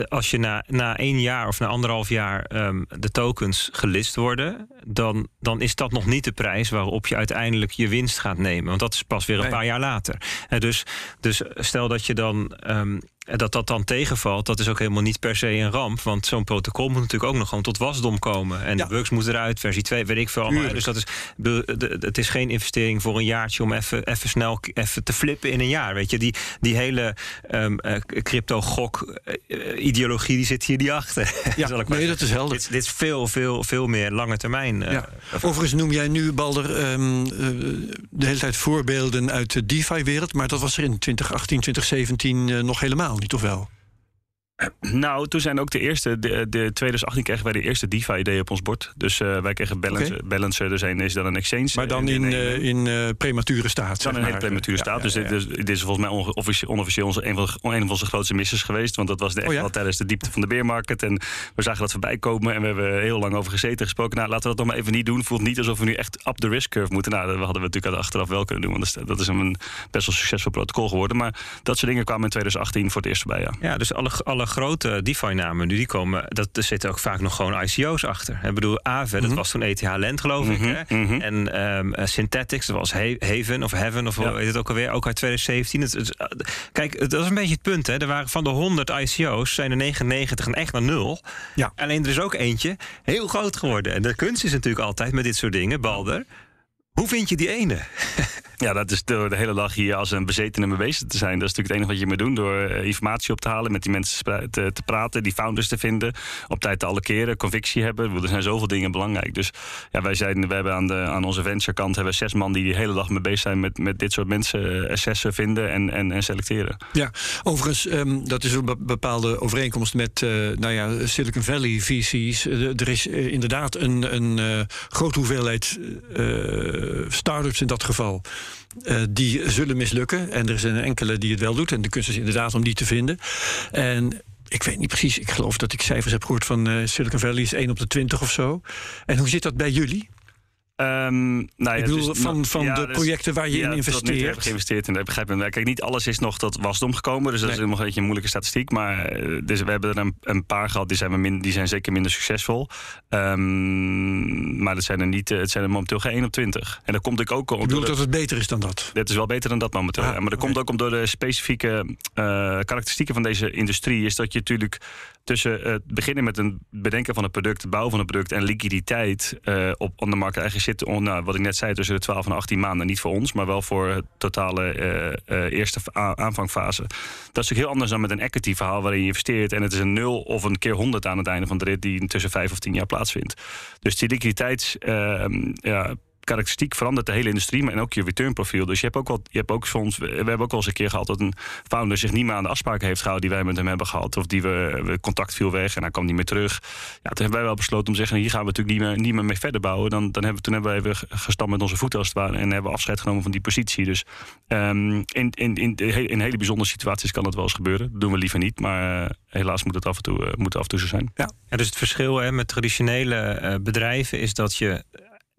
als je na, na één jaar of na anderhalf jaar um, de tokens gelist worden, dan, dan is dat nog niet de prijs waarop je uiteindelijk je winst gaat nemen. Want dat is pas weer een paar jaar later. En dus, dus stel dat je dan um, dat dat dan tegenvalt, dat is ook helemaal niet per se een ramp. Want zo'n protocol moet natuurlijk ook nog gewoon tot wasdom komen. En de bugs moeten eruit, versie 2, weet ik veel allemaal. Dus dat is, het is geen investering voor een jaartje om even, even snel even te flippen in een jaar. Weet je, die, die hele um, crypto-gok-ideologie die zit hier niet achter.
Ja, nee, dat is helder.
Dit, dit, is veel, veel, veel meer lange termijn. Uh,
ja. Overigens noem jij nu, Balder, um, de hele tijd voorbeelden uit de DeFi-wereld. Maar dat was er in 2018, 2017 uh, nog helemaal niet, of wel?
Nou, toen zijn ook de eerste, de, de 2018 kregen wij de eerste DeFi-idee op ons bord. Dus uh, wij kregen Balancer, okay. Balancer, dus een is dan een exchange.
Maar dan in, uh, in uh, premature staat.
Dan in een hele premature staat. dus Dit, is, dit, is volgens mij onofficieel onze, een, van, een van onze grootste missers geweest. Want dat was de echt oh, tijdens de diepte van de beermarket. En we zagen dat voorbij komen en we hebben heel lang over gezeten gesproken. Nou, laten we dat nog maar even niet doen. Voelt niet alsof we nu echt up the risk curve moeten. Nou, dat hadden we natuurlijk achteraf wel kunnen doen. Want dat is een best wel succesvol protocol geworden. Maar dat soort dingen kwamen in 2018 voor het eerst voorbij, ja.
Ja, dus alle, alle grote DeFi-namen nu, die komen, dat, er zitten ook vaak nog gewoon ICO's achter. Ik bedoel, Aave, dat
Mhm.
was toen ETH Lend, geloof ik.
Mhm,
Hè?
mhm.
En ehm, eh, Synthetics, dat was He- Haven of Heaven, of
Ja.
heet het ook alweer, ook uit 2017. Het, het- eh, kijk, dat is een beetje het punt. Hè. Er waren van de 100 ICO's, zijn er 99 en echt naar nul.
Ja.
Alleen er is ook eentje heel groot geworden. En de kunst is natuurlijk altijd met dit soort dingen, Balder. Hoe vind je die ene?
Ja, dat is door de hele dag hier als een bezetene mee bezig te zijn. Dat is natuurlijk het enige wat je moet doen. Door eh, informatie op te halen, met die mensen te, te praten, die founders te vinden. Op tijd te allokeren, convictie hebben. Er zijn zoveel dingen belangrijk. Dus ja, wij zijn, we hebben aan, de, aan onze venture kant hebben we zes man die de hele dag mee bezig zijn met, met dit soort mensen eh, assessen, vinden en, en, en selecteren.
Ja, overigens, ehm, dat is een be- bepaalde overeenkomst met eh, nou ja, Silicon Valley VC's. Er is inderdaad een, een grote hoeveelheid start-ups in dat geval. Eh, die zullen mislukken. En er een enkele die het wel doet. En de kunst is inderdaad om die te vinden. En ik weet niet precies. Ik geloof dat ik cijfers heb gehoord van eh, Silicon Valley is 1 op de 20 of zo. En hoe zit dat bij jullie?
Ehm, nou ja,
ik bedoel,
dus-
van, van
ja,
de
dus-
projecten waar je
ja,
in investeert.
we geïnvesteerd in. Dat begrijp ik. Kijk, niet alles is nog tot wasdom gekomen. Dus dat
Nee.
is nog een beetje een moeilijke statistiek. Maar eh, dus we hebben er een, een paar gehad. Die zijn, we min, die zijn zeker minder succesvol. Ehm, maar dat zijn er niet. eh, Het zijn er momenteel geen 1 op 20. En dat komt ik ook
Ik bedoel dat het beter is dan dat.
Dit is wel beter dan dat momenteel.
Ah.
Maar dat komt ook om door de specifieke eh, karakteristieken van deze industrie. Is dat je natuurlijk tussen het beginnen met een bedenken van een product, het bouwen van een product en liquiditeit op on de markt eigenlijk on, nou, wat ik net zei, tussen de 12 en 18 maanden. Niet voor ons, maar wel voor het totale eh, eh, eerste aanvangfase. Dat is natuurlijk heel anders dan met een equity verhaal waarin je investeert en het is een 0 of een keer 100 aan het einde van de rit die tussen 5 of 10 jaar plaatsvindt. Dus die liquiditeits. eh, ja, karakteristiek verandert de hele industrie, maar en ook je return profiel. Dus je hebt ook wel, je hebt ook soms, we hebben ook wel eens een keer gehad dat een founder zich niet meer aan de afspraken heeft gehouden die wij met hem hebben gehad, of die we, we contact viel weg en hij kwam niet meer terug. Ja, toen hebben wij wel besloten om te zeggen, hier gaan we natuurlijk niet meer, niet meer mee verder bouwen. Dan, dan hebben we, toen hebben we even gestampt met onze voeten als het ware en hebben we afscheid genomen van die positie. Dus ehm, in, in, in, in hele bijzondere situaties kan dat wel eens gebeuren. Dat doen we liever niet, maar eh, helaas moet het af en toe, eh, moet het af en toe zo zijn.
Ja, dus het verschil hè, met traditionele eh, bedrijven is dat je,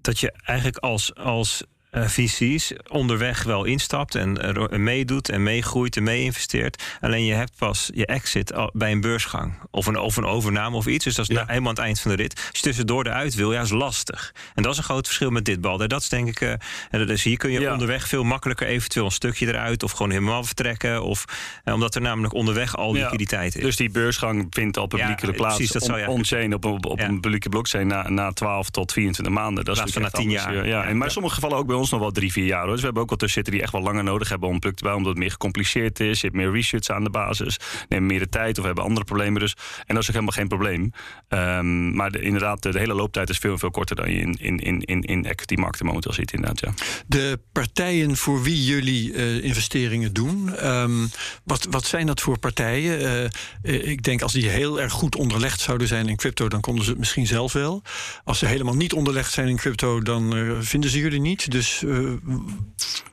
dat je eigenlijk als, als eh, VC's onderweg wel instapt en er- en meedoet en meegroeit en mee investeert. Alleen je hebt pas je exit bij een beursgang of een, of een overname of iets. Dus dat is
Ja.
helemaal aan het eind van de rit. Als je tussendoor eruit wil, ja, is lastig. En dat is een groot verschil met dit bal. Dat is denk ik. eh, en dus hier kun je
Ja.
onderweg veel makkelijker eventueel een stukje eruit of gewoon helemaal vertrekken. Of, eh, omdat er namelijk onderweg al
Ja,
liquiditeit is.
Dus die beursgang vindt al publiekelijk
Ja,
plaats
precies, dat zou je
on- op, op, een publieke blockchain na, na 12 tot 24 maanden. Dat is
plaats van na
echt
10
anders.
jaar.
Ja,
Ja.
en maar in sommige gevallen ook bij ons nog wel drie, vier jaar. Hoor. Dus we hebben ook wel tussen zitten die echt wel langer nodig hebben om pluk te bouwen. Omdat het meer gecompliceerd is. Je hebt meer research aan de basis. Neem meer de tijd of hebben andere problemen. Dus. En dat is ook helemaal geen probleem. Ehm, maar de- inderdaad, de, hele looptijd is veel, veel korter dan je in, in, in, in, in equity markten momenteel ziet. Inderdaad, ja.
De partijen voor wie jullie eh, investeringen doen, ehm, wat, wat zijn dat voor partijen? Eh, ik denk als die heel erg goed onderlegd zouden zijn in crypto, dan konden ze het misschien zelf wel. Als ze helemaal niet onderlegd zijn in crypto, dan vinden ze jullie niet. Dus eh,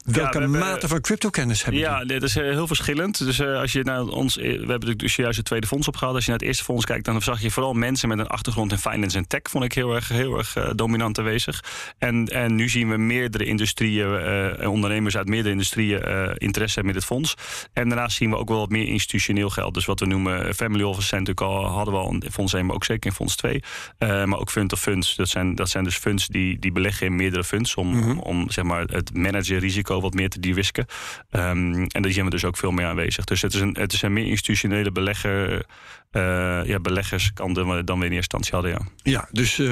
welke
we hebben-
mate van crypto-kennis hebben
Ja, dit is eh, heel verschillend. Dus eh, als je naar ons, eh, we hebben dus juist het tweede fonds opgehaald. Als je naar het eerste fonds kijkt, dan zag je vooral mensen met een achtergrond in finance en tech. Vond ik heel erg, heel erg eh, dominant aanwezig. En, en nu zien we meerdere industrieën, eh, ondernemers uit meerdere industrieën interesse hebben met het fonds. En daarnaast zien we ook wel wat meer institutioneel geld. Dus wat we noemen family office zijn natuurlijk al, hadden we al in fonds 1, maar ook zeker in fonds 2. Eh, maar ook fund of funds. Dat zijn, dat zijn dus funds die, die beleggen in meerdere funds om,
Mhm.
om zeg maar, het managerrisico wat meer te de-risken. Ehm, en daar zien we dus ook veel meer aanwezig. Dus het is een, het is een meer institutionele belegger, ja, beleggerskant dan we, dan we in eerste instantie hadden. Ja.
Ja, dus eh,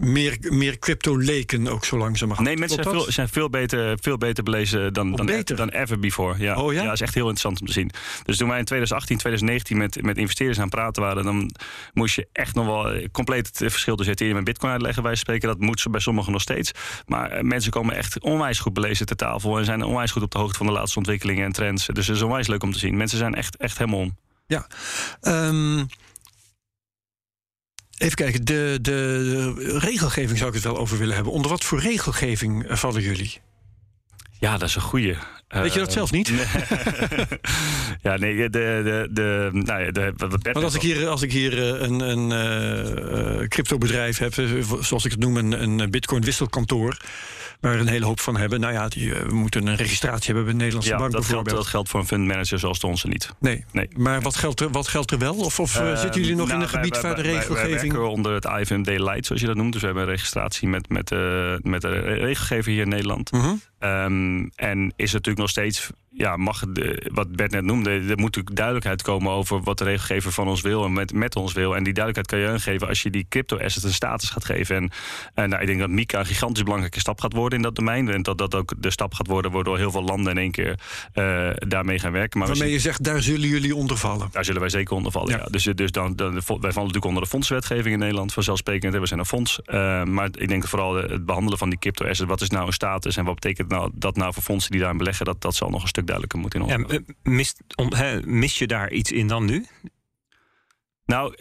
meer, meer crypto-leken ook zo langzamerhand.
Nee, mensen zijn veel, zijn veel, beter, veel beter belezen dan, dan,
beter?
dan ever before. Ja.
Oh ja?
dat is echt heel interessant om te zien. Dus toen wij in 2018, 2019 met, met investeerders aan het praten waren, dan moest je echt nog wel eh, compleet het verschil tussen Ethereum en Bitcoin uitleggen. Wij spreken dat moet ze bij sommigen nog steeds. Maar eh, mensen komen echt onwijs goed belezen ter tafel en zijn onwijs goed op de hoogte van de laatste ontwikkelingen en trends. Dus het is onwijs leuk om te zien. Mensen zijn echt, echt helemaal om.
Ja. Ehm, even kijken, de, de, de regelgeving zou ik het wel over willen hebben. Onder wat voor regelgeving eh, vallen jullie?
Ja, dat is een goeie.
Weet je dat zelf niet?
ja, nee, de, de, de, nou ja, de,
Want als ik hier, als ik hier eh, een, een eh, eh, cryptobedrijf heb, eh, zoals ik het noem, een, een bitcoin wisselkantoor. Waar een hele hoop van hebben. Nou ja, die, we moeten een registratie hebben bij de Nederlandse
ja,
bank
dat
bijvoorbeeld.
Geldt, dat geldt voor een fundmanager zoals de onze niet.
Nee.
nee.
Maar wat geldt er, wat geldt er wel? Of, of uh, zitten jullie nog
nou,
in een gebied waar de regelgeving...
Wij werken onder het IFMD Light, zoals je dat noemt. Dus we hebben een registratie met, met, met de regelgever hier in Nederland.
Uh -huh.
Um, en is natuurlijk nog steeds ja, mag de, wat Bert net noemde, er moet natuurlijk duidelijkheid komen over wat de regelgever van ons wil en met, met ons wil. En die duidelijkheid kan je geven als je die crypto-asset een status gaat geven. En, en nou, ik denk dat Mika een gigantisch belangrijke stap gaat worden in dat domein. En dat dat ook de stap gaat worden waardoor heel veel landen in één keer uh, daarmee gaan werken.
Maar Waarmee je zegt, daar zullen jullie onder vallen?
Daar zullen wij zeker onder vallen, ja. ja. Dus, dus dan, dan, wij vallen natuurlijk onder de fondswetgeving in Nederland, vanzelfsprekend. We zijn een fonds. Uh, maar ik denk vooral het behandelen van die crypto-asset. Wat is nou een status en wat betekent nou, dat nou voor fondsen die daarin beleggen? Dat, dat zal nog een stuk duidelijker moeten in ons.
Ja, Mist, om, he, mis je daar iets in dan nu?
Nou,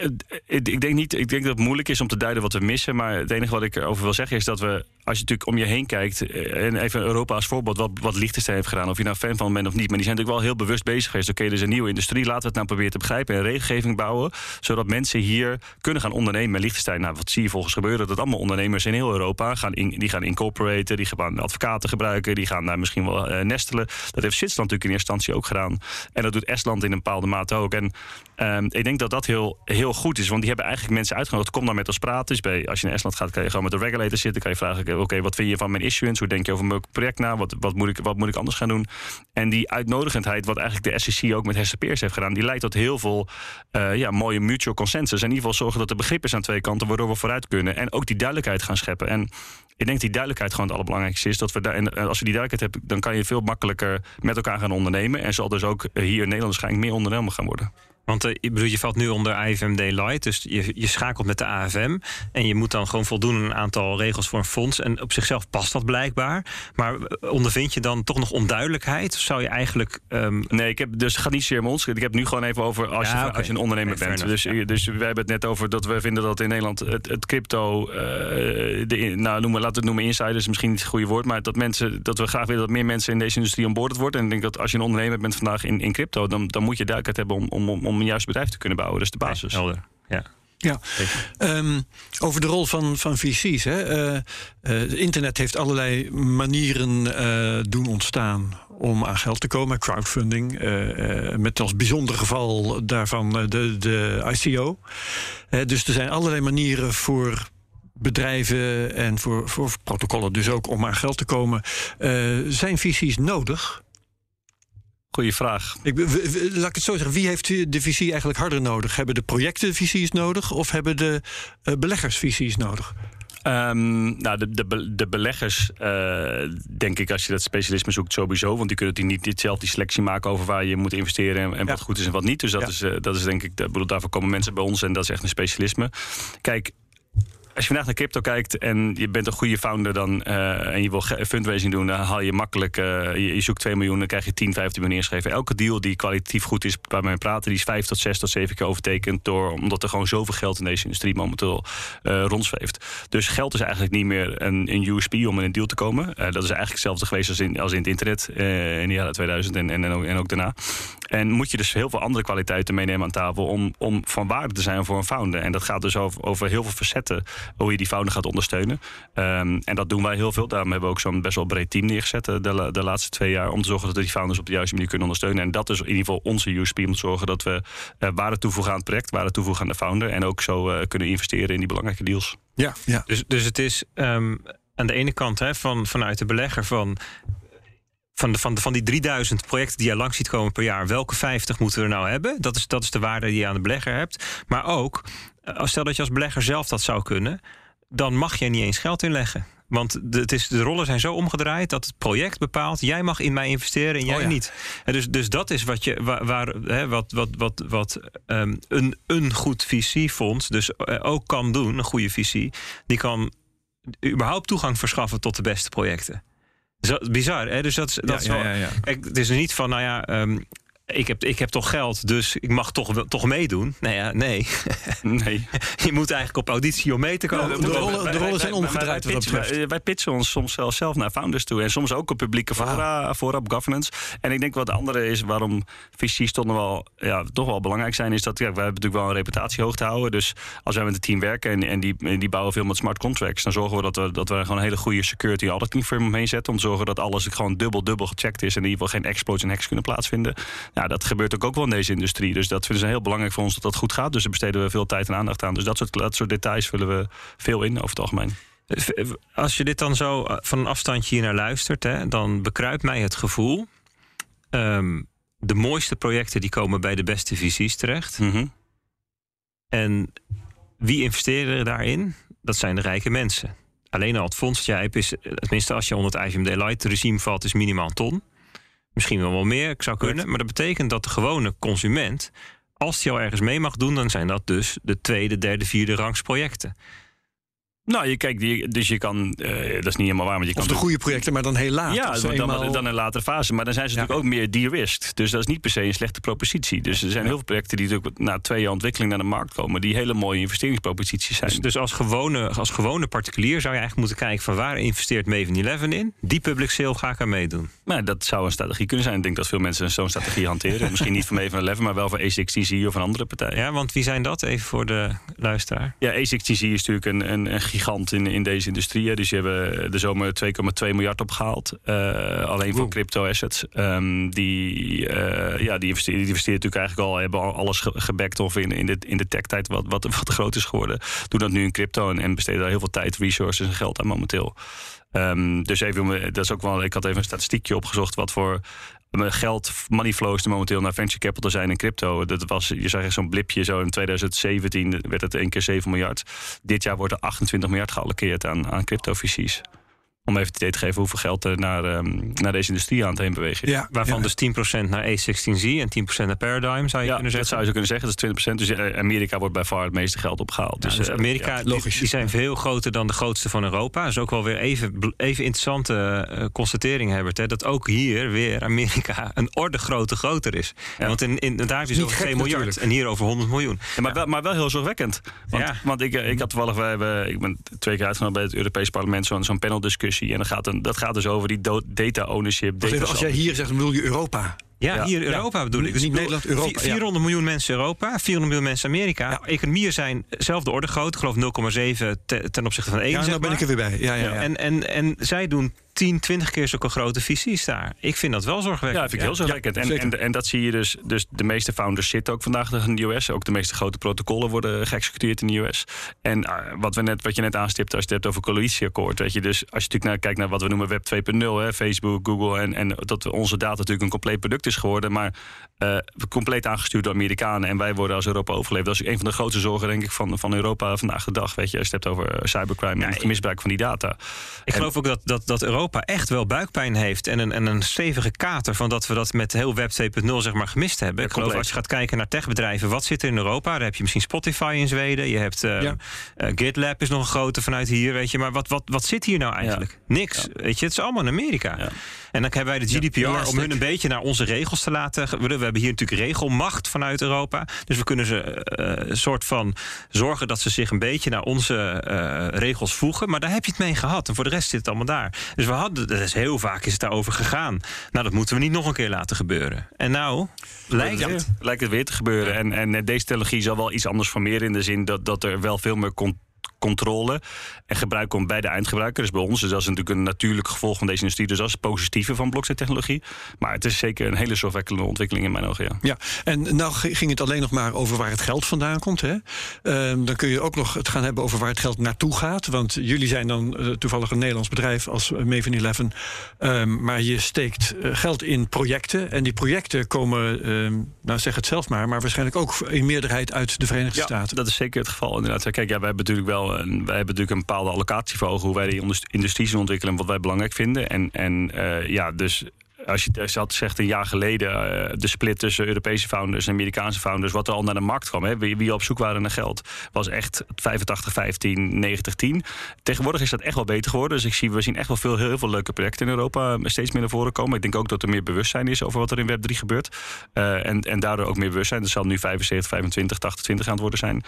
ik denk, niet, ik denk dat het moeilijk is om te duiden wat we missen. Maar het enige wat ik erover wil zeggen is dat we, als je natuurlijk om je heen kijkt. En even Europa als voorbeeld, wat, wat Liechtenstein heeft gedaan. Of je nou fan van bent of niet. Maar die zijn natuurlijk wel heel bewust bezig geweest. Oké, okay, er is een nieuwe industrie. Laten we het nou proberen te begrijpen. En regelgeving bouwen. Zodat mensen hier kunnen gaan ondernemen. En Liechtenstein, nou, wat zie je volgens gebeuren? Dat allemaal ondernemers in heel Europa gaan, in, die gaan incorporaten. Die gaan advocaten gebruiken. Die gaan daar misschien wel uh, nestelen. Dat heeft Zwitserland natuurlijk in eerste instantie ook gedaan. En dat doet Estland in een bepaalde mate ook. En um, ik denk dat dat heel heel goed is. Want die hebben eigenlijk mensen uitgenodigd. Kom dan met ons praten. Dus bij, als je in Estland gaat, kan je gewoon met de regulator zitten. Kan je vragen, oké, wat vind je van mijn issuance? Hoe denk je over mijn project na? Wat, wat, moet ik, wat moet ik anders gaan doen? En die uitnodigendheid, wat eigenlijk de SEC ook met Hester Peers heeft gedaan... die leidt tot heel veel uh, ja, mooie mutual consensus. En in ieder geval zorgen dat er begrip is aan twee kanten... waardoor we vooruit kunnen. En ook die duidelijkheid gaan scheppen. En ik denk die duidelijkheid gewoon het allerbelangrijkste is. Dat we daar, en als je die duidelijkheid hebt, dan kan je veel makkelijker met elkaar gaan ondernemen. En zal dus ook hier in Nederland waarschijnlijk meer ondernemer gaan worden.
Want uh, ik bedoel, je valt nu onder IFMD Light, dus je, je schakelt met de AFM. En je moet dan gewoon voldoen aan een aantal regels voor een fonds. En op zichzelf past dat blijkbaar. Maar ondervind je dan toch nog onduidelijkheid? Of zou je eigenlijk. Um...
Nee, ik heb, dus het gaat niet zeer om ons. Ik heb nu gewoon even over als, ja, je, okay. als je een ondernemer nee, bent. Enough, dus, ja. dus we hebben het net over dat we vinden dat in Nederland het, het crypto. Uh, de, nou, noemen, laten we het noemen insiders, misschien niet het goede woord. Maar dat, mensen, dat we graag willen dat meer mensen in deze industrie onboord worden. En ik denk dat als je een ondernemer bent vandaag in, in crypto, dan, dan moet je duidelijkheid hebben om, om, om om een juist bedrijf te kunnen bouwen. Dat is de basis.
Helder. Ja.
Ja, um, over de rol van, van VC's. Hè. Uh, uh, internet heeft allerlei manieren uh, doen ontstaan om aan geld te komen. Crowdfunding, met als bijzonder geval daarvan de, de ICO. dus er zijn allerlei manieren voor bedrijven en voor, voor protocollen dus ook om aan geld te komen. zijn VC's nodig?
Goeie vraag.
Ik, laat ik het zo zeggen. Wie heeft de visie eigenlijk harder nodig? Hebben de projecten visies nodig of hebben de uh, beleggers visies nodig?
Um, nou, de, de, de beleggers, uh, denk ik, als je dat specialisme zoekt, sowieso. Want die kunnen die niet, zelf die selectie maken over waar je moet investeren en, en ja. wat goed is en wat niet. Dus dat, ja. is, uh, dat is denk ik, bedoel, daarvoor komen mensen bij ons en dat is echt een specialisme. Kijk, als je vandaag naar crypto kijkt en je bent een goede founder dan, uh, en je wil fundraising doen, dan haal je makkelijk, uh, je, zoekt 2 miljoen, dan krijg je 10, 15 miljoen ingeschreven. Elke deal die kwalitatief goed is, waar we praten, die is 5 tot 6 tot 7 keer overtekend door, omdat er gewoon zoveel geld in deze industrie momenteel uh, rondzweeft. Dus geld is eigenlijk niet meer een, een USP om in een deal te komen. dat is eigenlijk hetzelfde geweest als in, als in het internet in de jaren 2000 en, en, en ook daarna. En moet je dus heel veel andere kwaliteiten meenemen aan tafel om, om van waarde te zijn voor een founder. En dat gaat dus over, over heel veel facetten hoe je die founder gaat ondersteunen. Um, en dat doen wij heel veel. Daarom hebben we ook zo'n best wel breed team neergezet de, de laatste twee jaar. Om te zorgen dat we die founders op de juiste manier kunnen ondersteunen. En dat is in ieder geval onze USP om te zorgen dat we uh, waarde toevoegen aan het project, waarde toevoegen aan de founder. En ook zo uh, kunnen investeren in die belangrijke deals.
Ja, ja.
Dus, dus het is um, aan de ene kant hè, van, vanuit de belegger van van, de, van, de, van die 3000 projecten die je langs ziet komen per jaar, welke 50 moeten we er nou hebben? Dat is, dat is de waarde die je aan de belegger hebt. Maar ook, stel dat je als belegger zelf dat zou kunnen, dan mag je niet eens geld inleggen. Want de, het is, de rollen zijn zo omgedraaid dat het project bepaalt: jij mag in mij investeren en jij oh ja. niet. En dus, dus dat is wat, je, waar, waar hè, wat, wat, wat, wat um, een, een goed visiefonds dus uh, ook kan doen, een goede visie. Die kan überhaupt toegang verschaffen tot de beste projecten. Zo, bizar, hè? Dus dat is, dat
ja,
is wel,
ja, ja,
Kijk, het is niet van, nou ja. Um, ik heb, ik heb toch geld, dus ik mag toch, toch meedoen. Nou ja, nee.
Nee.
je moet eigenlijk op auditie om mee te komen.
de rollen, de rollen zijn omgedraaid.
Wij, wij pitchen ons soms wel zelf naar founders toe. En soms ook op publieke fora, fora op governance. En ik denk wat de andere is waarom VC's toch nog wel, ja, toch wel belangrijk zijn... is dat ja, wij hebben natuurlijk wel een reputatie hoog te houden. Dus als wij met een team werken en, en die, die bouwen veel met smart contracts... dan zorgen we dat we, dat we gewoon een hele goede security auditing firm omheen zetten... om te zorgen dat alles gewoon dubbel, dubbel gecheckt is... en in ieder geval geen exploits en hacks kunnen plaatsvinden. Ja, dat gebeurt ook, ook wel in deze industrie. Dus dat vinden ze heel belangrijk voor ons dat dat goed gaat. Dus daar besteden we veel tijd en aandacht aan. Dus dat soort, dat soort details vullen we veel in over het algemeen.
Als je dit dan zo eh, van een afstandje hier naar luistert, hè, dan bekruipt mij het gevoel. ehm, de mooiste projecten die komen bij de beste visies terecht.
Mhm.
En wie investeren er daarin? Dat zijn de rijke mensen. Alleen al het fonds dat jij hebt is, eh, tenminste als je onder het IVMD Light regime valt, is minimaal een ton. Misschien wel wel meer, ik zou kunnen. Maar dat betekent dat de gewone consument, als die al ergens mee mag doen, dan zijn dat dus de tweede, derde, vierde rangs projecten.
Nou, je kijkt, die- dus je kan, eh, dat is niet helemaal waar, want je
Of
kan
de goede projecten, maar dan heel laat.
Ja, dan, dan,
eenmaal-
dan in een latere fase. Maar dan zijn ze
Ja.
natuurlijk ook meer de-risked. Dus dat is niet per se een slechte propositie. Dus er zijn heel veel projecten die natuurlijk na twee jaar ontwikkeling naar de markt komen... die hele mooie investeringsproposities zijn.
Dus, dus als, gewone, als gewone particulier zou je eigenlijk moeten kijken van waar investeert Maven 11 in? Die public sale ga ik aan meedoen.
Maar dat zou een strategie kunnen zijn. Ik denk dat veel mensen zo'n strategie hanteren. Misschien niet van Maven 11, maar wel van A16Z of een andere partij.
Ja, want wie zijn dat? Even voor de luisteraar.
Ja, A16Z is natuurlijk een, een, een gigant in, in deze industrie. Dus die hebben de zomer 2,2 miljard opgehaald. eh, alleen voor crypto assets. Ehm, die, eh, ja, die, investeren, die investeren natuurlijk eigenlijk al, hebben al alles ge- gebackt of in, in de, in de tech-tijd wat, wat, wat groot is geworden. Doen dat nu in crypto en, en besteden daar heel veel tijd, resources en geld aan momenteel. Ehm, dus even, dat is ook wel, ik had even een statistiekje opgezocht wat voor geld, money flows er momenteel naar venture capital zijn in crypto. Dat was, je zag echt zo'n blipje, zo in 2017 werd het één keer 7 miljard. Dit jaar wordt er 28 miljard geallockeerd aan, aan crypto-visies. Om even het idee te geven hoeveel geld er naar, ehm, naar deze industrie aan het heen bewegen.
ja,
Waarvan
ja.
dus 10% naar A16Z en 10% naar Paradigm, zou je
Ja,
kunnen
dat
zeggen.
zou je zo kunnen zeggen. Dat is 20%. Dus eh, Amerika wordt bij far het meeste geld opgehaald.
Dus,
Dus, eh,
Amerika,
logisch.
die zijn veel groter dan de grootste van Europa. Dat is ook wel weer even, even interessante eh, constatering, Herbert. Hè, dat ook hier weer Amerika een orde groter groter is. Want in, in, daar heb je zo
gek
2 miljard
natuurlijk.
en hier over 100 miljoen.
Ja, maar, wel, maar wel heel zorgwekkend. Want,
Ja.
want ik, ik had toevallig, wij hebben, ik ben twee keer uitgenodigd bij het Europees Parlement, zo'n zo'n paneldiscussie. En dat gaat, een, dat gaat dus over die data ownership.
Wacht
Data
even, als jij hier zegt, bedoel je Europa.
Ja,
Ja.
hier
Ja.
Europa bedoel ik.
Niet
Dus bedoel,
Nederland, Europa,
vi-
ja.
400 miljoen mensen Europa, 400 miljoen mensen Amerika.
Ja.
Economieën zijn zelfde orde groot. Ik geloof 0,7 te- ten opzichte van 1.
Ja,
zeg
nou ben ik er weer bij. Ja, ja, ja.
En, en, en zij doen 10, 20 keer zulke grote visies daar. Ik vind dat wel zorgwekkend.
Ja, vind ik heel zorgwekkend. en, en, en dat zie je dus. Dus de meeste founders zitten ook vandaag nog in de US. Ook de meeste grote protocollen worden geëxecuteerd in de US. En eh, wat, we net, wat je net aanstipte, als je het hebt over coalitieakkoord. Weet je, dus als je natuurlijk naar, kijkt naar wat we noemen Web 2.0, hè, Facebook, Google. En, en dat onze data natuurlijk een compleet product is geworden. Maar eh, compleet aangestuurd door Amerikanen. En wij worden als Europa overleefd. Dat is een van de grootste zorgen, denk ik, van, van Europa vandaag de dag. Weet je, als je het hebt over eh, cybercrime en het misbruik van die data.
Ik geloof ook dat, dat, dat Europa echt wel buikpijn heeft. En een, en een stevige kater van dat we dat met heel Web 2.0 zeg maar gemist hebben. Ik geloof als je gaat kijken naar techbedrijven, wat zit er in Europa? Daar heb je misschien Spotify in Zweden. Je hebt eh,
Ja.
eh, GitLab is nog een grote vanuit hier, weet je. Maar wat, wat, wat zit hier nou eigenlijk? Niks. Weet je, het is allemaal in Amerika.
Ja.
En dan hebben wij de GDPR om hun een beetje naar onze regels te laten. We hebben hier natuurlijk regelmacht vanuit Europa. Dus we kunnen ze eh, een soort van zorgen dat ze zich een beetje naar onze eh, regels voegen. Maar daar heb je het mee gehad. En voor de rest zit het allemaal daar. Dus we hadden, dat is heel vaak is het daarover gegaan. Nou, dat moeten we niet nog een keer laten gebeuren. En nou, lijkt
Ja,
het.
lijkt het weer te gebeuren. En, en eh, deze technologie zal wel iets anders formeren in de zin dat, dat er wel veel meer con- controle en gebruik komt bij de eindgebruiker. Dus bij ons. Dus dat is natuurlijk een natuurlijk gevolg van deze industrie. Dus dat is het positieve van blockchain-technologie. Maar het is zeker een hele zorgwekkende ontwikkeling in mijn ogen. Ja.
Ja, en nou ging het alleen nog maar over waar het geld vandaan komt. Hè? Ehm, dan kun je ook nog het gaan hebben over waar het geld naartoe gaat. Want jullie zijn dan eh, toevallig een Nederlands bedrijf als Maven 11. Ehm, maar je steekt eh, geld in projecten. En die projecten komen, ehm, nou zeg het zelf maar, maar waarschijnlijk ook in meerderheid uit de Verenigde Staten.
dat is zeker het geval inderdaad. Kijk, ja, wij hebben natuurlijk wel een, wij hebben natuurlijk een bepaalde allocatie voor ogen hoe wij die indus- industrie zien ontwikkelen en wat wij belangrijk vinden. En, en eh, ja, dus als je had zegt een jaar geleden uh, de split tussen Europese founders en Amerikaanse founders, wat er al naar de markt kwam, hè, wie, wie op zoek waren naar geld, was echt 85, 15, 90, 10. Tegenwoordig is dat echt wel beter geworden. Dus ik zie, we zien echt wel veel, heel veel leuke projecten in Europa steeds meer naar voren komen. Ik denk ook dat er meer bewustzijn is over wat er in Web3 gebeurt. Uh, en, en daardoor ook meer bewustzijn. Dat zal nu 75, 25, 80, 20 aan het worden zijn.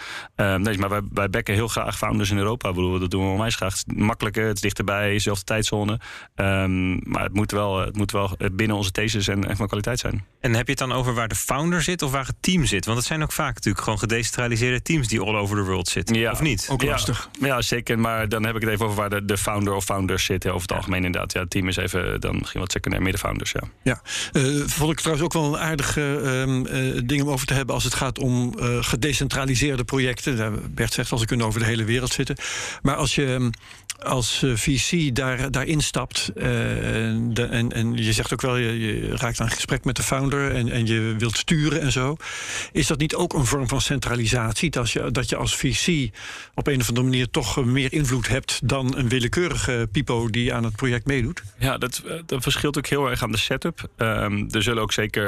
Nee, maar wij, wij bekken heel graag founders in Europa. Dat doen we onwijs graag. Het is makkelijker, het is dichterbij, dezelfde tijdzone. Um, maar het moet wel, het moet wel binnen onze thesis en echt van kwaliteit zijn.
En heb je het dan over waar de founder zit of waar het team zit? Want het zijn ook vaak natuurlijk gewoon gedecentraliseerde teams die all over the world zitten. Ja, of niet?
Ook lastig.
Ja, ja, zeker. Maar dan heb ik het even over waar de, de founder of founders zitten. Over het algemeen inderdaad. Ja, het team is even dan misschien wat secundair middenfounders. Ja,
ja. Uh, vond ik trouwens ook wel een aardige uh, ding om over te hebben als het gaat om uh, gedecentraliseerde projecten. Bert zegt als ze kunnen over de hele wereld zitten. Maar als je als eh, VC daar, daarin stapt. Uh, de, en, en je zegt ook wel, je, raakt aan gesprek met de founder en, en je wilt sturen en zo. Is dat niet ook een vorm van centralisatie? Dat je, dat je als VC op een of andere manier toch meer invloed hebt dan een willekeurige pipo die aan het project meedoet?
Ja, dat, eh, dat verschilt ook heel erg aan de setup. Um, er zullen ook zeker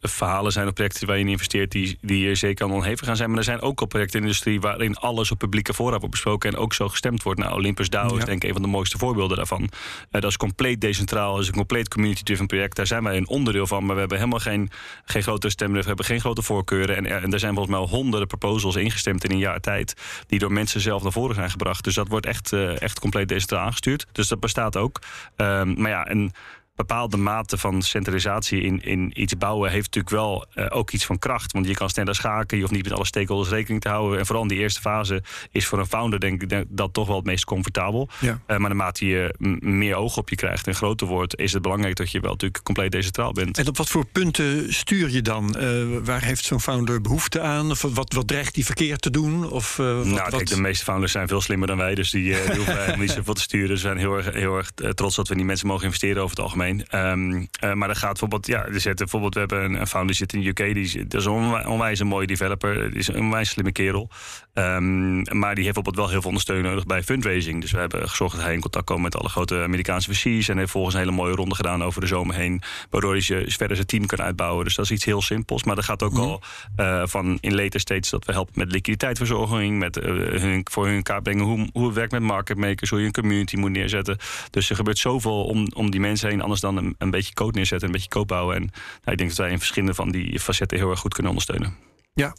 verhalen zijn op projecten waar je in investeert die, die hier zeker aan onhevig gaan zijn. Maar er zijn ook al projecten in de industrie waarin alles op publieke voorraad wordt besproken en ook zo gestemd wordt. Nou, Olympus DAO is denk ik een van de mooiste voorbeelden daarvan. Uh, dat is compleet decentraal, dat is een compleet community-driven project. Daar zijn wij een onderdeel van, maar we hebben helemaal geen, geen grote stemmen, we hebben geen grote voorkeuren. En, en er zijn volgens mij honderden proposals ingestemd in een jaar tijd, die door mensen zelf naar voren zijn gebracht. Dus dat wordt echt, uh, echt compleet decentraal aangestuurd. Dus dat bestaat ook. Um, maar ja, en bepaalde mate van centralisatie in, in iets bouwen heeft natuurlijk wel uh, ook iets van kracht. Want je kan sneller schaken, je hoeft niet met alle stakeholders rekening te houden. En vooral in die eerste fase is voor een founder denk ik dat toch wel het meest comfortabel. Ja. Uh, maar naarmate je meer oog op je krijgt en groter wordt, is het belangrijk dat je wel natuurlijk compleet decentraal bent.
En op wat voor punten stuur je dan? Uh, waar heeft zo'n founder behoefte aan? Of wat, wat dreigt die verkeerd te doen? Of, wat,
nou, kijk, de meeste founders zijn veel slimmer dan wij, dus die, die hoeven niet zoveel te sturen. Ze zijn heel erg, heel erg trots dat we die mensen mogen investeren over het algemeen. Um, uh, maar er gaat bijvoorbeeld, ja, er zit bijvoorbeeld, we hebben een, een founder zit in de UK, die, dat is een onwijs een mooie developer, die is een onwijs slimme kerel. Um, maar die heeft bijvoorbeeld wel heel veel ondersteuning nodig bij fundraising. Dus we hebben gezorgd dat hij in contact komt met alle grote Amerikaanse VC's en heeft volgens een hele mooie ronde gedaan over de zomer heen, waardoor hij verder zijn team kan uitbouwen. Dus dat is iets heel simpels. Maar dat gaat ook mm. al uh, van in later stages dat we helpen met liquiditeitsverzorging, met uh, hun, voor hun kaart brengen hoe, hoe het werkt met market makers, hoe je een community moet neerzetten. Dus er gebeurt zoveel om, om die mensen heen, anders dan een, een beetje code neerzetten, een beetje code bouwen. En nou, ik denk dat wij in verschillende van die facetten heel erg goed kunnen ondersteunen.
Ja,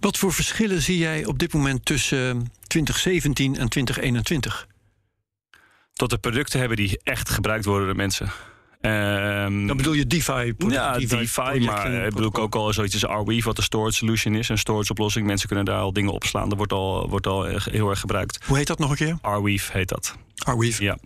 wat voor verschillen zie jij op dit moment tussen 2017 en 2021?
Tot de producten hebben die echt gebruikt worden door mensen.
Um, Dan bedoel je DeFi?
Ja, DeFi, DeFi maar bedoel ik ook al zoiets als Arweave, wat de storage solution is. Een storage oplossing. Mensen kunnen daar al dingen opslaan. Dat wordt al, wordt al heel erg gebruikt.
Hoe heet dat nog een keer?
Arweave heet dat.
Arweave?
Ja.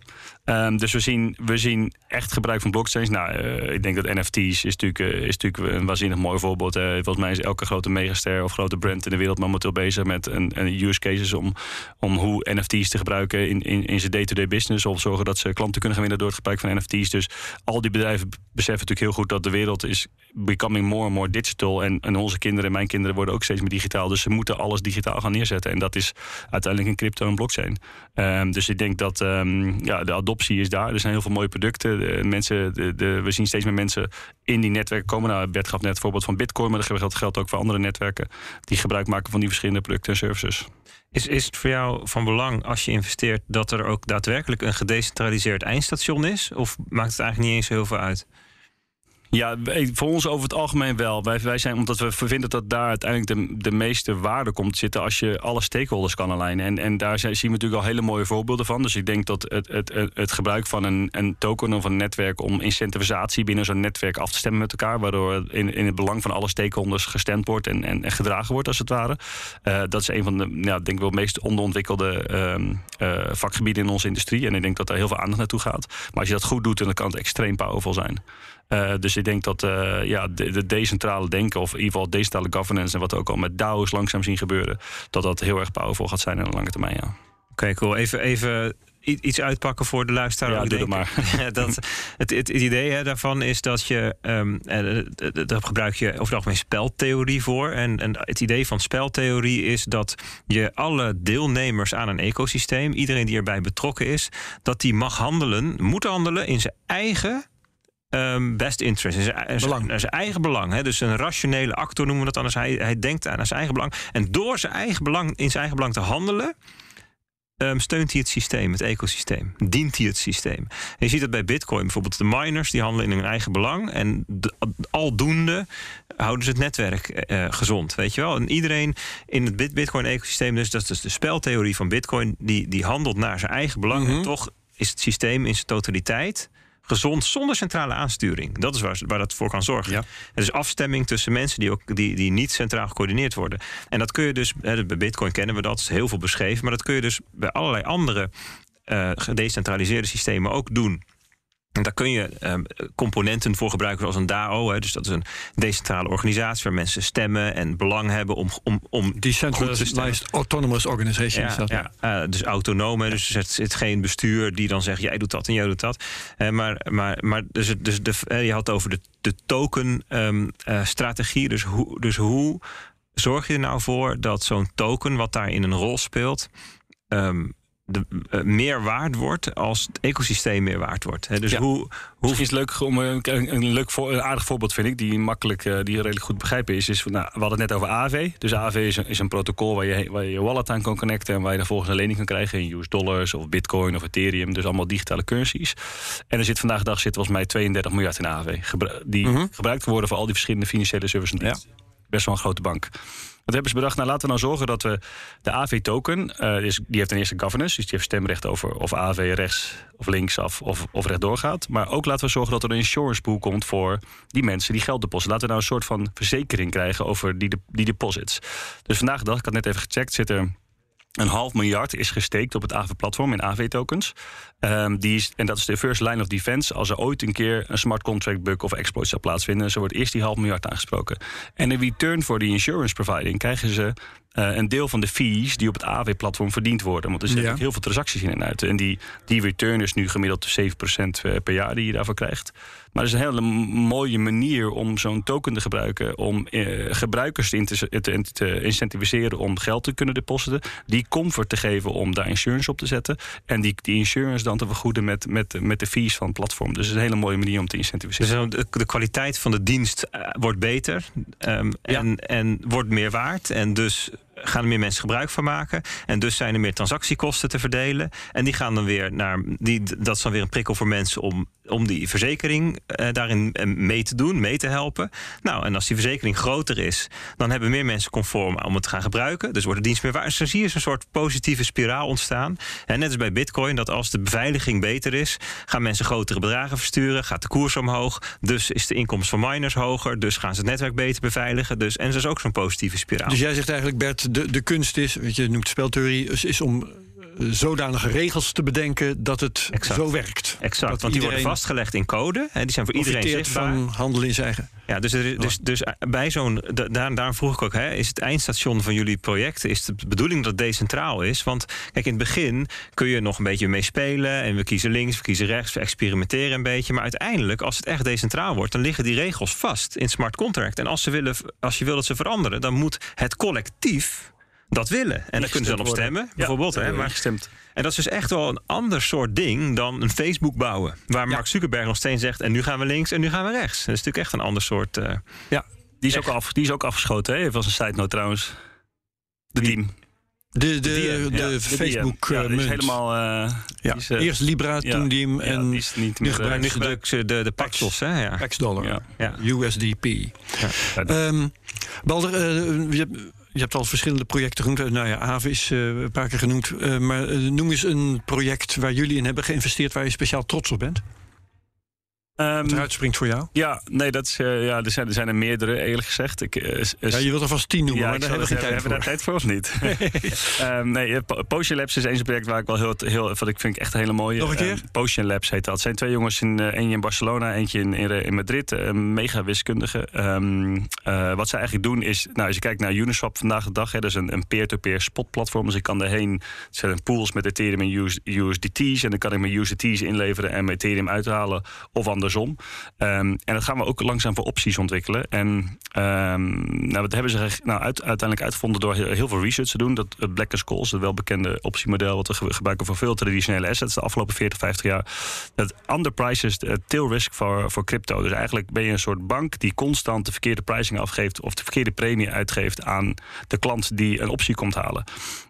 Um, dus we zien, we zien echt gebruik van blockchains. Nou, uh, ik denk dat NFT's is natuurlijk, uh, is natuurlijk een waanzinnig mooi voorbeeld. Uh, volgens mij is elke grote megaster of grote brand in de wereld momenteel bezig met een, een use cases om, om hoe NFT's te gebruiken in, in, in zijn day-to-day business. Of zorgen dat ze klanten kunnen gaan winnen door het gebruik van NFT's. Dus al die bedrijven beseffen natuurlijk heel goed dat de wereld is becoming more and more digital. En, en onze kinderen en mijn kinderen worden ook steeds meer digitaal. Dus ze moeten alles digitaal gaan neerzetten. En dat is uiteindelijk in crypto en blockchain. Um, dus ik denk dat um, ja, de adoptie is daar. Er zijn heel veel mooie producten. Mensen, de, we zien steeds meer mensen in die netwerken komen. Nou, Bert gaf net het voorbeeld van Bitcoin, maar dat geldt ook voor andere netwerken die gebruik maken van die verschillende producten en services.
Is, is het voor jou van belang als je investeert dat er ook daadwerkelijk een gedecentraliseerd eindstation is? Of maakt het eigenlijk niet eens heel veel uit?
Ja, voor ons over het algemeen wel. Wij, wij zijn, omdat we vinden dat daar uiteindelijk de, de meeste waarde komt zitten als je alle stakeholders kan alignen. En, en daar zien we natuurlijk al hele mooie voorbeelden van. Dus ik denk dat het, het, het, gebruik van een, een token of een netwerk om incentivisatie binnen zo'n netwerk af te stemmen met elkaar, waardoor in, in het belang van alle stakeholders gestemd wordt en, en, en gedragen wordt, als het ware. Uh, dat is een van de, ja, denk wel, meest onderontwikkelde uh, uh, vakgebieden in onze industrie. En ik denk dat daar heel veel aandacht naartoe gaat. Maar als je dat goed doet, dan kan het extreem powerful zijn. Uh, dus ik denk dat uh, ja, de, de, decentrale denken, of in ieder geval decentrale governance en wat we ook al met DAO's langzaam zien gebeuren, dat dat heel erg powerful gaat zijn in de lange termijn. Ja. Oké,
okay, cool. Even, even iets uitpakken voor de luisteraar.
Ja, doe het maar.
dat, het, het, idee hè, daarvan is dat je, um, daar gebruik je over het algemeen speltheorie voor. En, en het idee van speltheorie is dat je alle deelnemers aan een ecosysteem, iedereen die erbij betrokken is, dat die mag handelen, moet handelen in zijn eigen ehm, best interest, in zijn,
Belang.
eigen belang. Hè? Dus een rationele actor noemen we dat dan. Als hij, hij denkt aan zijn eigen belang. En door zijn eigen belang, in zijn eigen belang te handelen, ehm, steunt hij het systeem, het ecosysteem. Dient hij het systeem. En je ziet dat bij Bitcoin bijvoorbeeld. De miners die handelen in hun eigen belang. En de, aldoende houden ze het netwerk eh, eh, gezond. Weet je wel? En iedereen in het Bit- Bitcoin-ecosysteem, dus dat is dus de speltheorie van Bitcoin, die, die handelt naar zijn eigen belang.
Mhm.
En toch is het systeem in zijn totaliteit gezond zonder centrale aansturing. Dat is waar, waar dat voor kan zorgen.
Ja.
Het is afstemming tussen mensen die, ook, die, die niet centraal gecoördineerd worden. En dat kun je dus, bij Bitcoin kennen we dat, is heel veel beschreven, maar dat kun je dus bij allerlei andere eh, gedecentraliseerde systemen ook doen. En daar kun je ehm, componenten voor gebruiken, zoals een DAO. Hè, dus dat is een decentrale organisatie waar mensen stemmen en belang hebben om, om, om.
Decentralized Autonomous Organization
Ja, ja, eh, dus autonoom. hè, Dus er zit, geen bestuur die dan zegt: jij doet dat en jij doet dat. Eh, maar maar, maar dus, het- dus de, eh, je had het over de, de token-strategie. dus, hoe, dus hoe zorg je er nou voor dat zo'n token, wat daarin een rol speelt. ehm, de, eh, meer waard wordt als het ecosysteem meer waard wordt. Hè? Dus
Ja.
hoe, hoe
is het leuk om een, een, een leuk voor, een aardig voorbeeld vind ik, die makkelijk, eh, die redelijk goed begrijpen is. is nou, we hadden het net over AV. Dus AV is een, is een protocol waar je, waar je je wallet aan kan connecten en waar je dan volgens een lening kan krijgen in US dollars of Bitcoin of Ethereum. Dus allemaal digitale currencies. En er zit vandaag de dag zit volgens mij 32 miljard in AV. gebru- die
Mhm.
gebruikt worden voor al die verschillende financiële services. en diensten. Best wel een grote bank. Hebben ze bedacht? Nou, laten we nou zorgen dat we de AV-token, eh, is- die heeft ten eerste governance, dus die heeft stemrecht over of AV rechts of links af of, of rechtdoor gaat. Maar ook laten we zorgen dat er een insurance pool komt voor die mensen die geld depositen. Laten we nou een soort van verzekering krijgen over die, de- die deposits. Dus vandaag de dag, ik had net even gecheckt, zit er een half miljard is gesteekt op het AV-platform in AV-tokens. Ehm, die is, en dat is de first line of defense. Als er ooit een keer een smart contract bug of exploit zou plaatsvinden, zo wordt eerst die half miljard aangesproken. En in return voor die insurance providing krijgen ze eh, een deel van de fees die op het AV-platform verdiend worden. Want er zitten
Ja.
heel veel transacties in en uit. En die, die return is nu gemiddeld 7% per jaar die je daarvoor krijgt. Maar het is een hele mooie manier om zo'n token te gebruiken. om eh, gebruikers te, te, te incentiveren om geld te kunnen depositen. Die comfort te geven om daar insurance op te zetten. En die, die insurance dan te vergoeden met, met, met de fees van het platform. Dus het is een hele mooie manier om te incentiveren.
Dus de, de kwaliteit van de dienst eh, wordt beter ehm, en, en wordt meer waard. En dus gaan er meer mensen gebruik van maken. En dus zijn er meer transactiekosten te verdelen. En die gaan dan weer naar. Die, dat is dan weer een prikkel voor mensen om, om die verzekering eh, daarin eh, mee te doen, mee te helpen. Nou, en als die verzekering groter is, dan hebben meer mensen conform om het te gaan gebruiken. Dus wordt de dienst meer waard. Dus dan zie je een soort positieve spiraal ontstaan. En net als bij Bitcoin, dat als de beveiliging beter is, gaan mensen grotere bedragen versturen, gaat de koers omhoog. Dus is de inkomst van miners hoger. Dus gaan ze het netwerk beter beveiligen. Dus, en dat is ook zo'n positieve spiraal.
Dus jij zegt eigenlijk, Bert, de, de kunst is, weet je, noemt speltheorie, is, om zodanige regels te bedenken dat het
Exact.
zo werkt.
Exact,
Dat
want die worden vastgelegd in code. Hè, die zijn voor iedereen zichtbaar.
van handelen in zijn eigen.
Ja, dus, er, is- dus, dus bij zo'n. da- Daar, daarom vroeg ik ook, hè, is het eindstation van jullie project. Is de bedoeling dat het decentraal is? Want kijk, in het begin kun je nog een beetje mee spelen. En we kiezen links, we kiezen rechts, we experimenteren een beetje. Maar uiteindelijk, als het echt decentraal wordt, dan liggen die regels vast in smart contract. En als, ze willen, als je wil dat ze veranderen, dan moet het collectief dat willen. En daar kunnen ze dan op
worden.
stemmen, bijvoorbeeld.
Ja,
hè, maar
gestemd.
en dat is dus echt wel een ander soort ding dan een Facebook bouwen. Waar Mark Zuckerberg nog steeds zegt: en nu gaan we links en nu gaan we rechts. Dat is natuurlijk echt een ander soort. eh,
Ja.
Die is, ook af, die is ook afgeschoten, hè? Even als een side note trouwens. De Diem.
De, de,
Die,
de,
ja, de
Facebook.
Ja,
eh,
die is helemaal... eh,
ja.
die is,
Eerst Libra,
ja,
toen Diem
ja,
en
die is niet
nu
meer...
gebruikt
nu gebruiken ze de, de Paxos, hè? Ja.
Pax-dollar,
Ja.
Ja.
USDP.
ja,
Ehm Balder, eh, je, hebt- al verschillende projecten genoemd. Eh, Nou ja, Aave is eh, een paar keer genoemd. Eh, maar noem eens een project waar jullie in hebben geïnvesteerd... waar je speciaal trots op bent. Wat eruit springt voor jou.
ja, nee, dat is, eh, ja, er, zijn, er zijn er meerdere, eerlijk gezegd. Ik, eh,
Ja, je wilt er vast tien noemen,
Ja,
maar daar hebben we geen tijd
Hebben we
voor.
daar tijd voor of niet? Ehm, nee, eh, Po- Potion Labs is eens een project waar ik wel heel, heel wat ik vind ik echt een hele mooie.
Nog een keer?
Ehm, Potion Labs heet dat. Het zijn twee jongens, in, eentje in Barcelona, eentje in, in, in Madrid. mega wiskundige. Wat ze eigenlijk doen is, nou, als je kijkt naar Uniswap vandaag de dag, hè, dat is een, een peer-to-peer spotplatform. Dus ik kan daarheen, het zijn pools met Ethereum en US- USDT's. En dan kan ik mijn USDT's inleveren en mijn Ethereum uithalen. Of andersom andersom. Ehm, en dat gaan we ook langzaam voor opties ontwikkelen. En ehm, nou, dat hebben ze nou, uit, uiteindelijk uitgevonden door heel, veel research te doen. Dat het Black Scholes, het welbekende optiemodel, wat we gebruiken voor veel traditionele assets de afgelopen 40, 50 jaar. Dat underprices de tail risk voor, voor crypto. Dus eigenlijk ben je een soort bank die constant de verkeerde pricing afgeeft of de verkeerde premie uitgeeft aan de klant die een optie komt halen.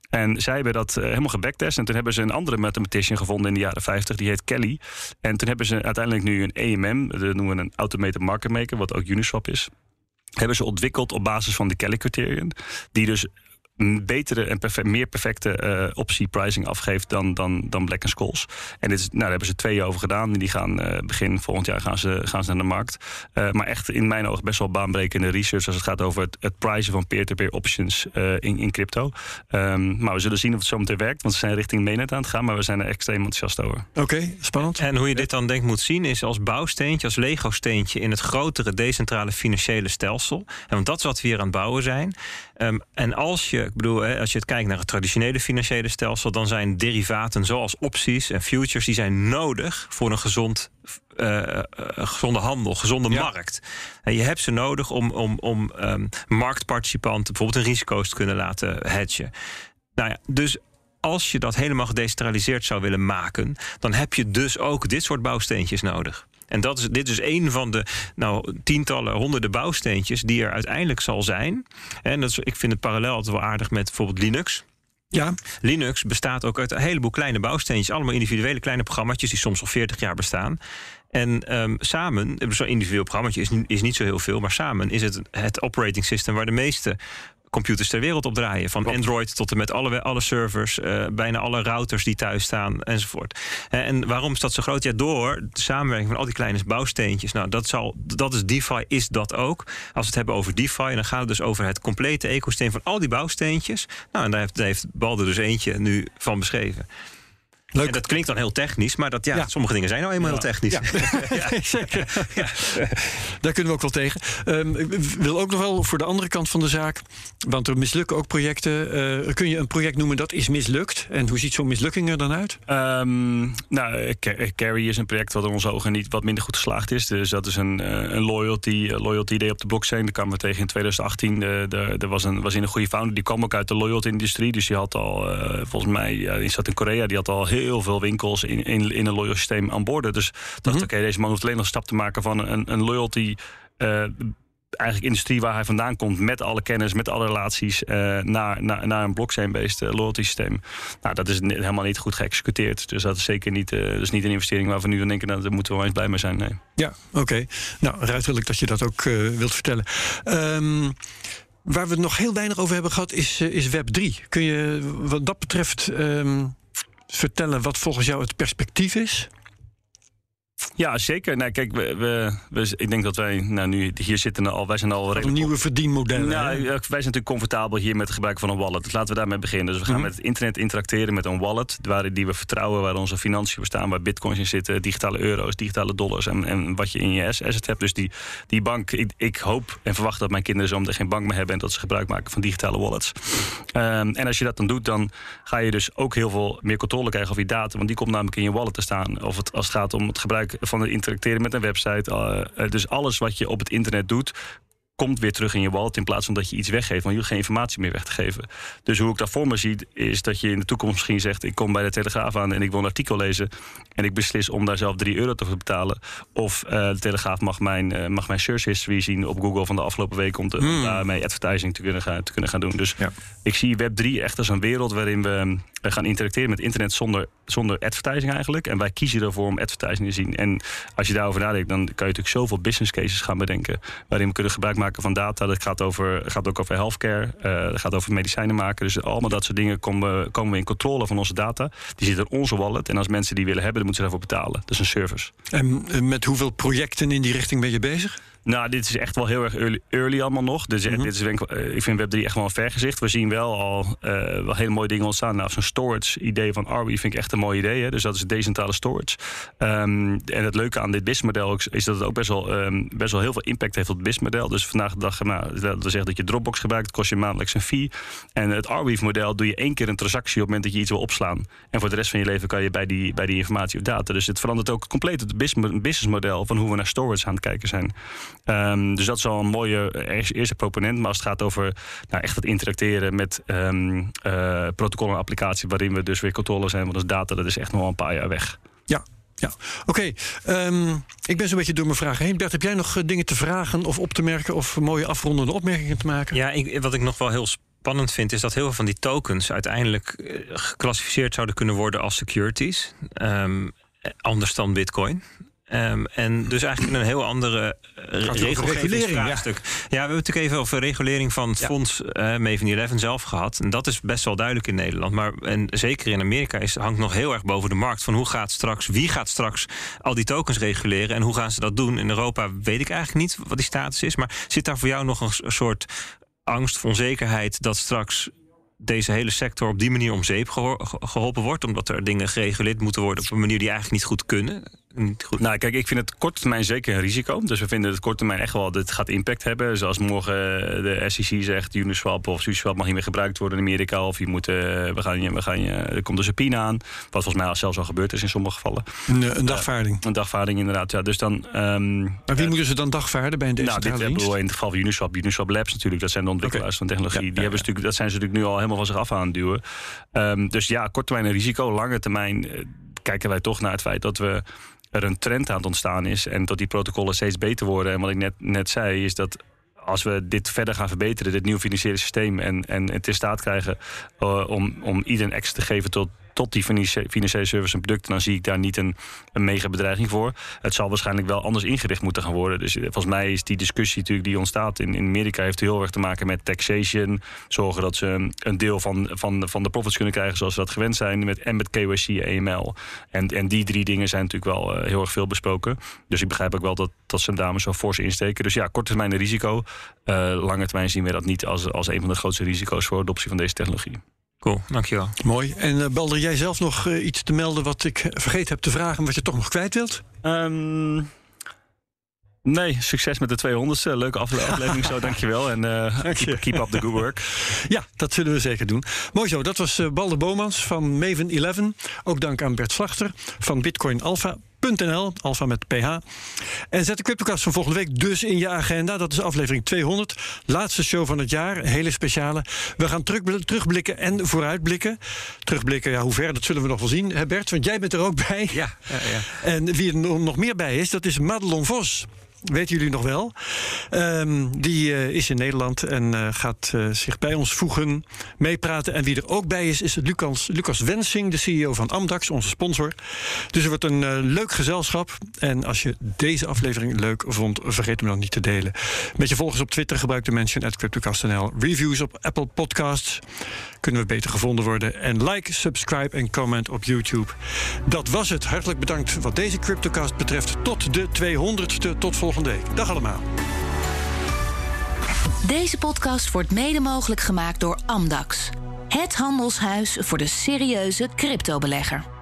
En zij hebben dat uh, helemaal gebacktest. En toen hebben ze een andere mathematician gevonden in de jaren 50. Die heet Kelly. En toen hebben ze uiteindelijk nu een AMM. Dat noemen we een Automated Market Maker. Wat ook Uniswap is hebben ze ontwikkeld op basis van de Kelly-criteriën. Die dus een betere en meer perfecte uh, optie pricing afgeeft dan, dan, dan Black Scholes. En dit is, nou, daar hebben ze twee jaar over gedaan. En die gaan uh, begin volgend jaar gaan ze, gaan ze naar de markt. Uh, maar echt in mijn ogen best wel baanbrekende research als het gaat over het, het prijzen van peer-to-peer options in, in crypto. Um, maar we zullen zien of het zo meteen werkt. Want ze zijn richting mainnet aan het gaan. Maar we zijn er extreem enthousiast over.
Oké, spannend.
En hoe je dit dan denkt moet zien is als bouwsteentje, als Lego-steentje in het grotere decentrale financiële stelsel. En want dat is wat we hier aan het bouwen zijn. Um, en als je ik bedoel, als je het kijkt naar het traditionele financiële stelsel, dan zijn derivaten zoals opties en futures, die zijn nodig voor een gezond, uh, gezonde handel, gezonde markt. En je hebt ze nodig om, om, om um, marktparticipanten bijvoorbeeld een risico's te kunnen laten hedgen. Nou ja, dus als je dat helemaal gedecentraliseerd zou willen maken, dan heb je dus ook dit soort bouwsteentjes nodig. En dat is, dit is een van de nou, tientallen, honderden bouwsteentjes die er uiteindelijk zal zijn. En dat is, ik vind het parallel altijd wel aardig met bijvoorbeeld Linux. Ja. Linux bestaat ook uit een heleboel kleine bouwsteentjes. Allemaal individuele kleine programma's die soms al 40 jaar bestaan. En um, samen, zo'n individueel programma is, is niet zo heel veel, maar samen is het het operating system waar de meeste computers ter wereld op draaien. Van Android tot en met alle, alle servers, uh, bijna alle routers die thuis staan enzovoort. Uh, en waarom is dat zo groot? Ja, door de samenwerking van al die kleine bouwsteentjes. Nou, dat, zal, dat is DeFi, is dat ook. Als we het hebben over DeFi, dan gaat het dus over het complete ecosysteem van al die bouwsteentjes. Nou, en daar heeft, daar heeft Balder dus eentje nu van beschreven. Leuk. En dat klinkt dan heel technisch, maar dat, ja, sommige dingen zijn nou eenmaal heel technisch.
Ja. Zeker. Daar kunnen we ook wel tegen. Um, ik wil ook nog wel voor de andere kant van de zaak, want er mislukken ook projecten. Uh, kun je een project noemen dat is mislukt? En hoe ziet zo'n mislukking er dan uit?
Um, nou, Carry is een project wat in onze ogen niet wat minder goed geslaagd is. Dus dat is een, eh, een loyalty, loyalty idee op de blockchain. Daar kwamen we tegen in 2018. Er was, een, was in een goede founder, die kwam ook uit de loyalty-industrie. Dus die had al, uh, volgens mij, ja, die zat in Korea, die had al heel heel veel winkels in, in, in een loyal systeem aan boord. Dus dacht mm oké, deze man hoeft alleen nog een stap te maken van een, een loyalty. Uh, eigenlijk industrie waar hij vandaan komt, met alle kennis, met alle relaties, uh, naar, naar, naar een blockchain-based uh, loyalty systeem. Nou, dat is helemaal niet goed geëxecuteerd. Dus dat is zeker niet, uh, dat is niet een investering waar we nu dan denken, nou, daar moeten we wel eens blij mee zijn. Nee.
Ja, oké. Okay. Nou, ruiterlijk dat je dat ook wilt vertellen. Um, waar we het nog heel weinig over hebben gehad, is, is Web 3. Kun je wat dat betreft um, vertellen wat volgens jou het perspectief is?
Ja, zeker. Nou, kijk, we, we, we, ik denk dat wij nou, nu hier zitten al. Wij zijn al
Een nieuwe verdienmodellen.
Nou, wij zijn natuurlijk comfortabel hier met het gebruik van een wallet. Dus laten we daarmee beginnen. Dus we gaan mhm. met het internet interacteren met een wallet. Waar, die we vertrouwen, waar onze financiën bestaan, waar bitcoins in zitten, digitale euro's, digitale dollars en, en wat je in je asset hebt. Dus die, die bank, ik, ik hoop en verwacht dat mijn kinderen zo meteen geen bank meer hebben en dat ze gebruik maken van digitale wallets. Um, en als je dat dan doet, dan ga je dus ook heel veel meer controle krijgen over je data. Want die komt namelijk in je wallet te staan. Of het, als het gaat om het gebruik van het interacteren met een website. Uh, dus alles wat je op het internet doet, komt weer terug in je wallet in plaats van dat je iets weggeeft. Want je hoeft geen informatie meer weg te geven. Dus hoe ik dat voor me zie, is dat je in de toekomst misschien zegt: Ik kom bij de Telegraaf aan en ik wil een artikel lezen. En ik beslis om daar zelf 3 euro te betalen. Of uh, de Telegraaf mag mijn, uh, mag mijn search history zien op Google van de afgelopen week. Om, te, hmm. om daarmee advertising te kunnen gaan, te kunnen gaan doen. Dus ja. ik zie Web3 echt als een wereld waarin we gaan interacteren met internet zonder, zonder advertising eigenlijk. En wij kiezen ervoor om advertising te zien. En als je daarover nadenkt, dan kan je natuurlijk zoveel business cases gaan bedenken. Waarin we kunnen gebruik maken van data. Dat gaat, over, gaat ook over healthcare. Uh, dat gaat over medicijnen maken. Dus allemaal dat soort dingen komen, komen we in controle van onze data. Die zitten in onze wallet. En als mensen die willen hebben, dan moeten ze daarvoor betalen. Dat is een service.
En met hoeveel projecten in die richting ben je bezig?
Nou, dit is echt wel heel erg early, early allemaal nog. Dus eh,
Mhm.
dit is, denk ik, eh, ik vind Web3 echt wel een vergezicht. We zien wel al eh, wel hele mooie dingen ontstaan. Nou, zo'n storage idee van Arby vind ik echt een mooi idee. Hè? Dus dat is decentrale storage. Ehm, en het leuke aan dit businessmodel is dat het ook best wel, ehm, best wel heel veel impact heeft op het businessmodel. Dus vandaag de dag, nou, dat zegt dat je Dropbox gebruikt, kost je maandelijks een fee. En het Arweave model doe je één keer een transactie op het moment dat je iets wil opslaan. En voor de rest van je leven kan je bij die, bij die informatie of data. Dus het verandert ook compleet het bus- businessmodel van hoe we naar storage aan het kijken zijn. Ehm, dus dat is al een mooie eerste proponent. Maar als het gaat over nou, echt het interacteren met ehm eh, protocollen en applicaties, waarin we dus weer controle zijn, want dat is data, dat is echt nog wel een paar jaar weg.
Ja, ja. Oké, ehm, ik ben zo'n beetje door mijn vragen heen. Bert, heb jij nog eh, dingen te vragen of op te merken... of mooie afrondende opmerkingen te maken?
Ja, ik, wat ik nog wel heel spannend vind, is dat heel veel van die tokens uiteindelijk eh, geclassificeerd zouden kunnen worden als securities. Anders dan Bitcoin. Ehm, en dus eigenlijk een heel andere uh, regelgeving-vraagstuk. Ja. ja. we hebben natuurlijk even over regulering van het ja. fonds uh, Maven 11 zelf gehad. En dat is best wel duidelijk in Nederland. Maar en zeker in Amerika is, hangt nog heel erg boven de markt. Van hoe gaat straks, wie gaat straks al die tokens reguleren en hoe gaan ze dat doen? In Europa weet ik eigenlijk niet wat die status is. Maar zit daar voor jou nog een, een soort angst of onzekerheid dat straks deze hele sector op die manier om zeep geholpen wordt, omdat er dingen gereguleerd moeten worden op een manier die eigenlijk niet goed kunnen? Niet goed.
Nou, kijk, ik vind het korte termijn zeker een risico. Dus we vinden het korte termijn echt wel dat het gaat impact hebben. Zoals morgen de SEC zegt, Uniswap of Uniswap mag niet meer gebruikt worden in Amerika. Of je moet, uh, we gaan je, we gaan je, er komt een subpoena aan. Wat volgens mij zelfs al gebeurd is in sommige gevallen.
Een, een dagvaarding.
Uh, een dagvaarding, inderdaad. Ja, dus dan, um,
maar wie uh, moeten ze dan dagvaarden bij een
Nou, dit
dienst?
in het geval van Uniswap. Uniswap Labs natuurlijk, dat zijn de ontwikkelaars okay. van technologie. Ja, Die hebben ja. dat zijn ze natuurlijk nu al helemaal van zich af aan het duwen. Um, dus ja, korte termijn een risico. Lange termijn uh, kijken wij toch naar het feit dat we er een trend aan het ontstaan is en dat die protocollen steeds beter worden. En wat ik net, net zei, is dat als we dit verder gaan verbeteren, dit nieuwe financiële systeem, en, en het in staat krijgen uh, om, om iedereen access te geven tot, tot die financiële service en producten, dan zie ik daar niet een, een mega bedreiging voor. Het zal waarschijnlijk wel anders ingericht moeten gaan worden. Dus volgens mij is die discussie natuurlijk die ontstaat in, in Amerika heeft heel erg te maken met taxation. Zorgen dat ze een deel van, van, van de profits kunnen krijgen zoals ze dat gewend zijn. Met, en met KYC en EML. En, en die drie dingen zijn natuurlijk wel uh, heel erg veel besproken. Dus ik begrijp ook wel dat, dat ze dames zo fors insteken. Dus ja, korte termijn een risico. Uh, lange termijn zien we dat niet als, als een van de grootste risico's voor adoptie van deze technologie.
Cool, dankjewel.
Mooi. En uh, Balder, jij zelf nog uh, iets te melden wat ik vergeten heb te vragen, wat je toch nog kwijt wilt?
Um, nee, succes met de 200ste. Leuke aflevering zo, dankjewel. En uh, Dank keep, keep, up the good work.
Ja, dat zullen we zeker doen. Mooi zo, dat was Balder Bomans van Maven 11. Ook dank aan Bert Slachter van Bitcoin Alpha. .nl, alfa met ph. En zet de CryptoCast van volgende week dus in je agenda. Dat is aflevering 200. Laatste show van het jaar. Een hele speciale. We gaan terug, terugblikken en vooruitblikken. Terugblikken, ja, hoe ver, dat zullen we nog wel zien. Hè Bert, want jij bent er ook bij.
Ja, ja, ja.
En wie er nog meer bij is, dat is Madelon Vos. Weten jullie nog wel? Um, die uh, is in Nederland en uh, gaat uh, zich bij ons voegen, meepraten. En wie er ook bij is, is Lucas, Lucas Wensing, de CEO van Amdax, onze sponsor. Dus er wordt een leuk gezelschap. En als je deze aflevering leuk vond, vergeet hem dan niet te delen. Met je volgers op Twitter gebruik de mention at CryptoCast.nl. Reviews op Apple Podcasts kunnen we beter gevonden worden. En like, subscribe en comment op YouTube. Dat was het. Hartelijk bedankt wat deze CryptoCast betreft. Tot de 200ste. Tot volgende week. Dag allemaal.
Deze podcast wordt mede mogelijk gemaakt door Amdax. Het handelshuis voor de serieuze cryptobelegger.